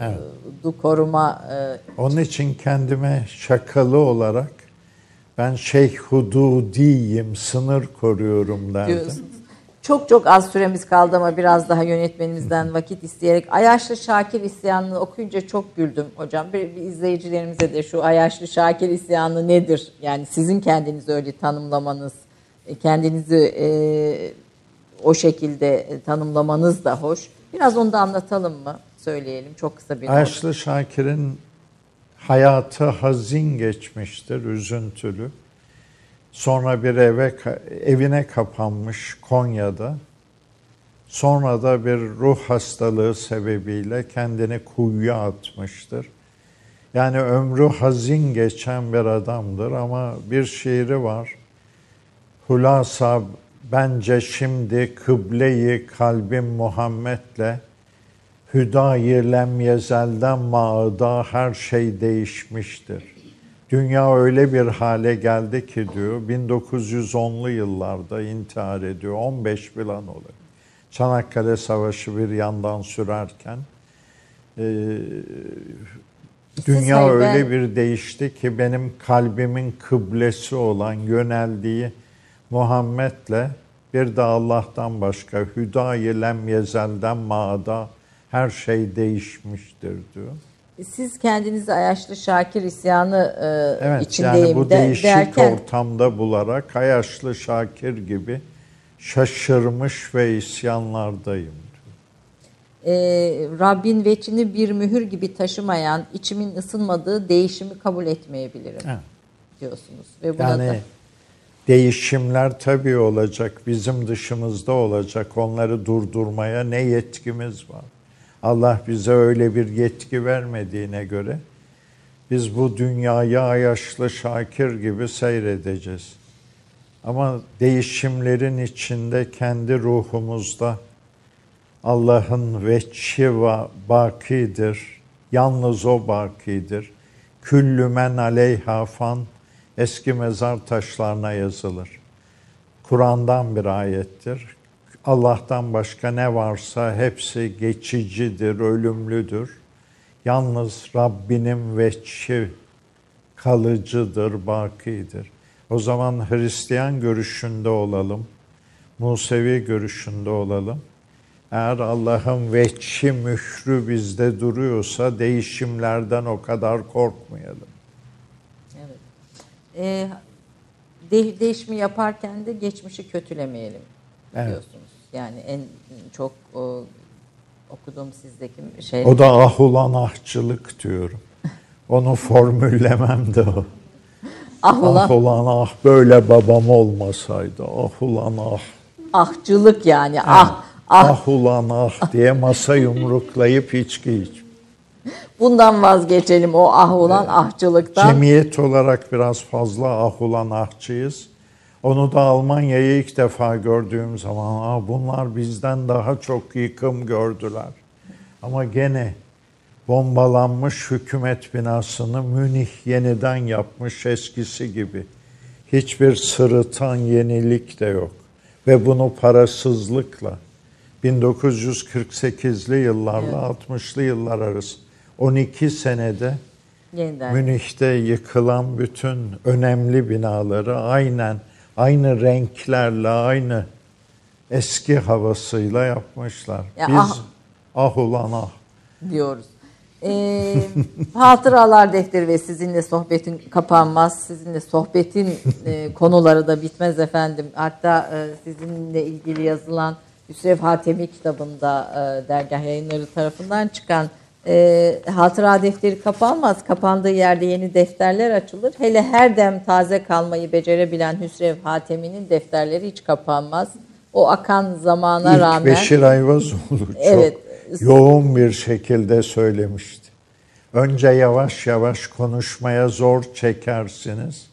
S2: Evet.
S3: du koruma e,
S2: Onun için kendime şakalı olarak ben Şeyh Hududiyim, sınır koruyorum derdim.
S3: diyorsunuz. Çok çok az süremiz kaldı ama biraz daha yönetmenimizden vakit isteyerek Ayaşlı Şakir isyanını okuyunca çok güldüm hocam. Bir, bir izleyicilerimize de şu Ayaşlı Şakir isyanı nedir? Yani sizin kendinizi öyle tanımlamanız, e, kendinizi e, o şekilde e, tanımlamanız da hoş. Biraz onu da anlatalım mı? Söyleyelim çok kısa bir not.
S2: Ayaşlı Şakir'in hayatı hazin geçmiştir, üzüntülü. Sonra bir eve evine kapanmış Konya'da. Sonra da bir ruh hastalığı sebebiyle kendini kuyuya atmıştır. Yani ömrü hazin geçen bir adamdır ama bir şiiri var. Hulasa bence şimdi kıbleyi kalbim Muhammed'le Hüdayi lem yezelden mağda her şey değişmiştir. Dünya öyle bir hale geldi ki diyor 1910'lu yıllarda intihar ediyor 15 falan oluyor. Çanakkale Savaşı bir yandan sürerken e, dünya öyle bir değişti ki benim kalbimin kıblesi olan yöneldiği Muhammed'le bir de Allah'tan başka hüdayi lem yezelden mağda her şey değişmiştir diyor.
S3: Siz kendinizi Ayaşlı Şakir isyanı e,
S2: Evet
S3: içindeyim
S2: yani bu
S3: de-
S2: değişik
S3: derken
S2: ortamda bularak Hayaşlı Şakir gibi şaşırmış ve isyanlardayım.
S3: e, Rabbin veçini bir mühür gibi taşımayan, içimin ısınmadığı değişimi kabul etmeyebilirim
S2: Evet.
S3: diyorsunuz. Ve buna da
S2: Yani değişimler tabii olacak, bizim dışımızda olacak. Onları durdurmaya ne yetkimiz var? Allah bize öyle bir yetki vermediğine göre biz bu dünyayı Ayaşlı Şakir gibi seyredeceğiz. Ama değişimlerin içinde kendi ruhumuzda Allah'ın veçhi ve bakidir. Yalnız o bakidir. Küllü men aleyha fan eski mezar taşlarına yazılır. Kur'an'dan bir ayettir. Allah'tan başka ne varsa hepsi geçicidir, ölümlüdür. Yalnız Rabbinin veçhi kalıcıdır, bakidir. O zaman Hristiyan görüşünde olalım, Musevi görüşünde olalım. Eğer Allah'ın veçhi mührü bizde duruyorsa değişimlerden o kadar korkmayalım.
S3: Evet. E, de- değişimi yaparken de geçmişi kötülemeyelim
S2: Evet.
S3: diyorsunuz. Yani en çok o, okuduğum sizdeki şey.
S2: O da ah ulan ahçılık diyorum. Onu formüllemem de o.
S3: ah ulan
S2: Ah ulan ah böyle babam olmasaydı. Ah ulan ah.
S3: ahçılık yani. Ah ah
S2: Ah ulan ah diye masa yumruklayıp içki iç.
S3: bundan vazgeçelim o ah ulan ahçılıktan.
S2: Cemiyet olarak biraz fazla ah ulan ahçıyız. Onu da Almanya'yı ilk defa gördüğüm zaman Aa, bunlar bizden daha çok yıkım gördüler. Ama gene bombalanmış hükümet binasını Münih yeniden yapmış eskisi gibi. Hiçbir sırıtan yenilik de yok. Ve bunu parasızlıkla 1948'li yıllarla 60'lı yıllar arası 12 senede
S3: Yeniden.
S2: Münih'te yıkılan bütün önemli binaları aynen aynı renklerle, aynı eski havasıyla yapmışlar.
S3: Ya
S2: Biz
S3: ah-
S2: ah ulan ah.
S3: diyoruz. Ee, [laughs] hatıralar defteri ve sizinle sohbetin kapanmaz. Sizinle sohbetin e, konuları da bitmez efendim. Hatta e, sizinle ilgili yazılan Hüsrev Hatemi kitabında e, dergah yayınları tarafından çıkan e, hatıra defteri kapanmaz. Kapandığı yerde yeni defterler açılır. Hele her dem taze kalmayı becerebilen Hüsrev Hatemi'nin defterleri hiç kapanmaz. O akan zamana
S2: İlk
S3: rağmen
S2: Beşir Ayvazoğlu [laughs] çok
S3: Evet.
S2: yoğun bir şekilde söylemişti. Önce yavaş yavaş konuşmaya zor çekersiniz.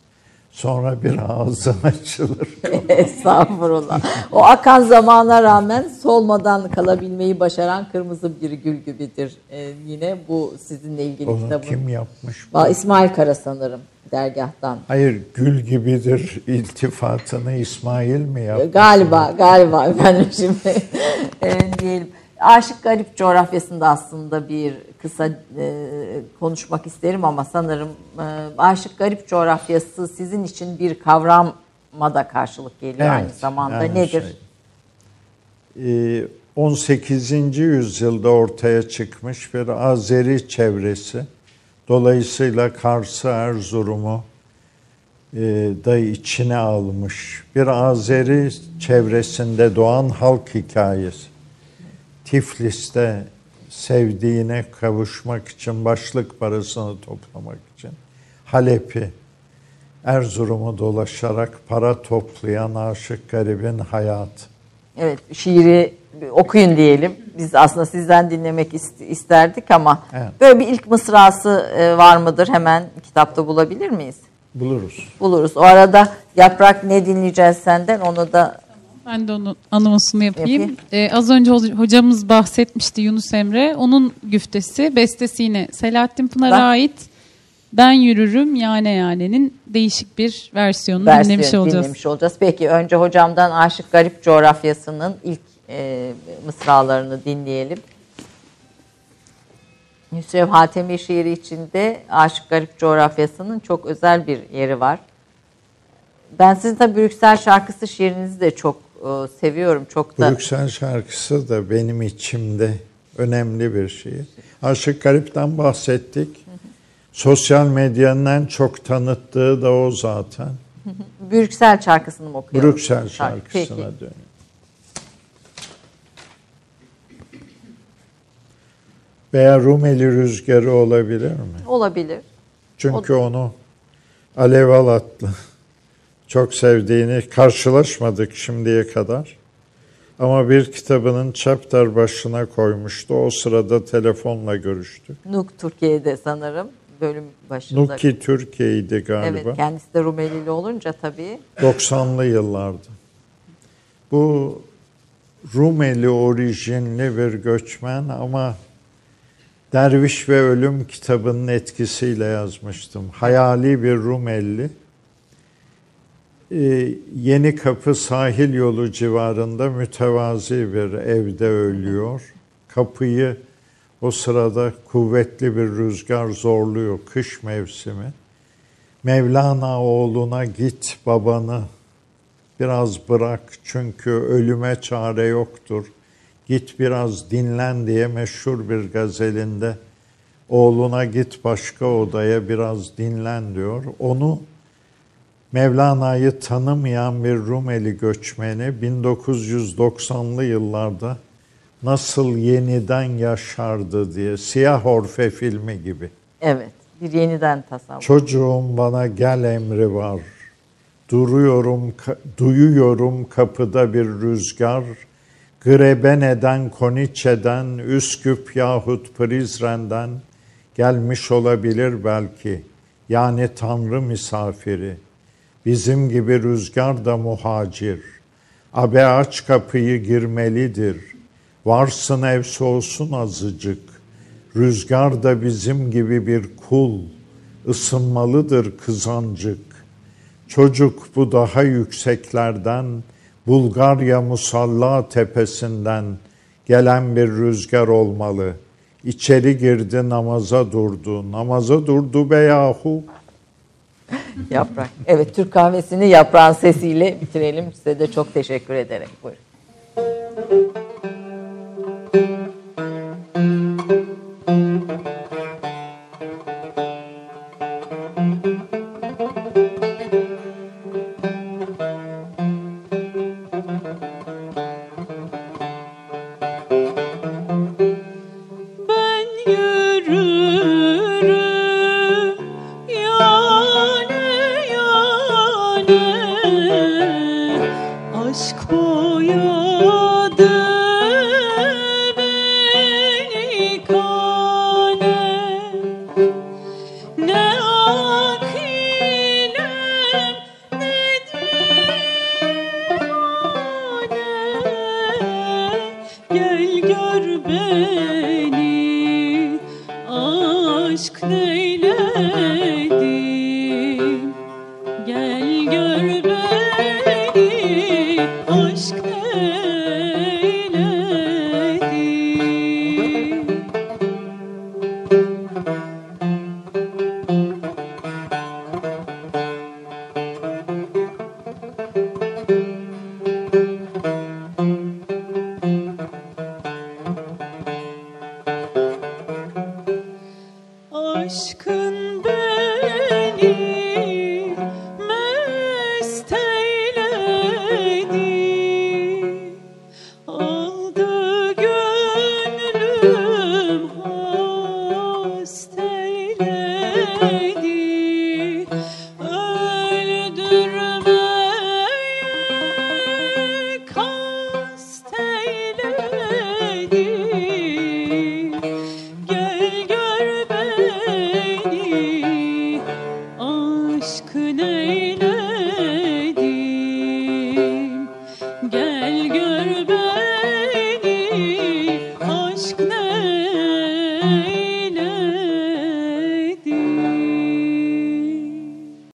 S2: Sonra bir ağzı [laughs] açılır. [laughs]
S3: Estağfurullah. O akan zamana rağmen solmadan kalabilmeyi başaran kırmızı bir gül gibidir. Ee, yine bu sizinle ilgili
S2: Onu
S3: kitabın.
S2: kim yapmış? bu?
S3: İsmail Kara sanırım dergahtan.
S2: Hayır, gül gibidir iltifatını İsmail mi yaptı?
S3: Galiba, galiba efendim şimdi [laughs] e, diyelim. Aşık Garip coğrafyasında aslında bir kısa e, konuşmak isterim ama sanırım e, Aşık Garip coğrafyası sizin için bir kavrama da karşılık geliyor
S2: Evet,
S3: aynı zamanda.
S2: yani
S3: Nedir?
S2: şey, e, 18. yüzyılda ortaya çıkmış bir Azeri çevresi. Dolayısıyla Kars'ı, Erzurum'u e, da içine almış. Bir Azeri çevresinde doğan halk hikayesi. Tiflis'te sevdiğine kavuşmak için başlık parasını toplamak için Halep'i Erzurum'u dolaşarak para toplayan aşık garibin hayatı.
S3: Evet, şiiri okuyun diyelim. Biz aslında sizden dinlemek isterdik ama evet. böyle bir ilk mısrası e, var mıdır? Hemen kitapta bulabilir miyiz?
S2: Buluruz.
S3: Buluruz. O arada Yaprak ne dinleyeceğiz senden onu da
S7: ben de onun anonsunu yapayım. yapayım. Ee, az önce hocamız bahsetmişti Yunus Emre. Onun güftesi, bestesi yine Selahattin Pınar'a ben, ait Ben Yürürüm Yane Yane'nin değişik bir versiyonunu versiyon, dinlemiş olacağız.
S3: Dinlemiş olacağız. Peki önce hocamdan Aşık Garip Coğrafyası'nın ilk e, mısralarını dinleyelim. Hüsrev Hatemi şiiri içinde Aşık Garip Coğrafyası'nın çok özel bir yeri var. Ben sizin tabi Brüksel şarkısı şiirinizi de çok e, seviyorum. Çok da.
S2: Brüksel şarkısı da benim içimde önemli bir şey. Aşık Garip'ten bahsettik. Sosyal medyanın en çok tanıttığı da o zaten.
S3: Brüksel şarkısını mı okuyoruz?
S2: Brüksel şarkısına dönüyor. Veya Rumeli rüzgarı olabilir mi?
S3: Olabilir.
S2: Çünkü o... onu Alev Alatlı çok sevdiğini karşılaşmadık şimdiye kadar. Ama bir kitabının chapter başına koymuştu. O sırada telefonla görüştük.
S3: Nuk Türkiye'de sanırım bölüm başında.
S2: Nuki Türkiye'ydi galiba.
S3: Evet kendisi de Rumelili olunca tabii.
S2: 90'lı yıllarda. Bu Rumeli orijinli bir göçmen ama Derviş ve Ölüm kitabının etkisiyle yazmıştım. Hayali bir Rumeli. Ee, Yeni Kapı sahil yolu civarında mütevazi bir evde ölüyor. Kapıyı o sırada kuvvetli bir rüzgar zorluyor kış mevsimi. Mevlana oğluna git babanı biraz bırak çünkü ölüme çare yoktur. Git biraz dinlen diye meşhur bir gazelinde oğluna git başka odaya biraz dinlen diyor. Onu Mevlana'yı tanımayan bir Rumeli göçmeni 1990'lı yıllarda nasıl yeniden yaşardı diye Siyah Orfe filmi gibi.
S3: Evet, bir yeniden tasavvur.
S2: Çocuğum bana gel emri var. Duruyorum, duyuyorum kapıda bir rüzgar. Grebene'den, Koniçe'den, Üsküp yahut Prizren'den gelmiş olabilir belki. Yani Tanrı misafiri.'' Bizim gibi rüzgar da muhacir. Abe aç kapıyı girmelidir. Varsın ev soğusun azıcık. Rüzgar da bizim gibi bir kul. ısınmalıdır kızancık. Çocuk bu daha yükseklerden, Bulgarya Musalla tepesinden gelen bir rüzgar olmalı. İçeri girdi namaza durdu. Namaza durdu be yahu.
S3: Yaprak. Evet Türk kahvesini yaprağın sesiyle bitirelim. Size de çok teşekkür ederek. Buyurun.
S1: aşkı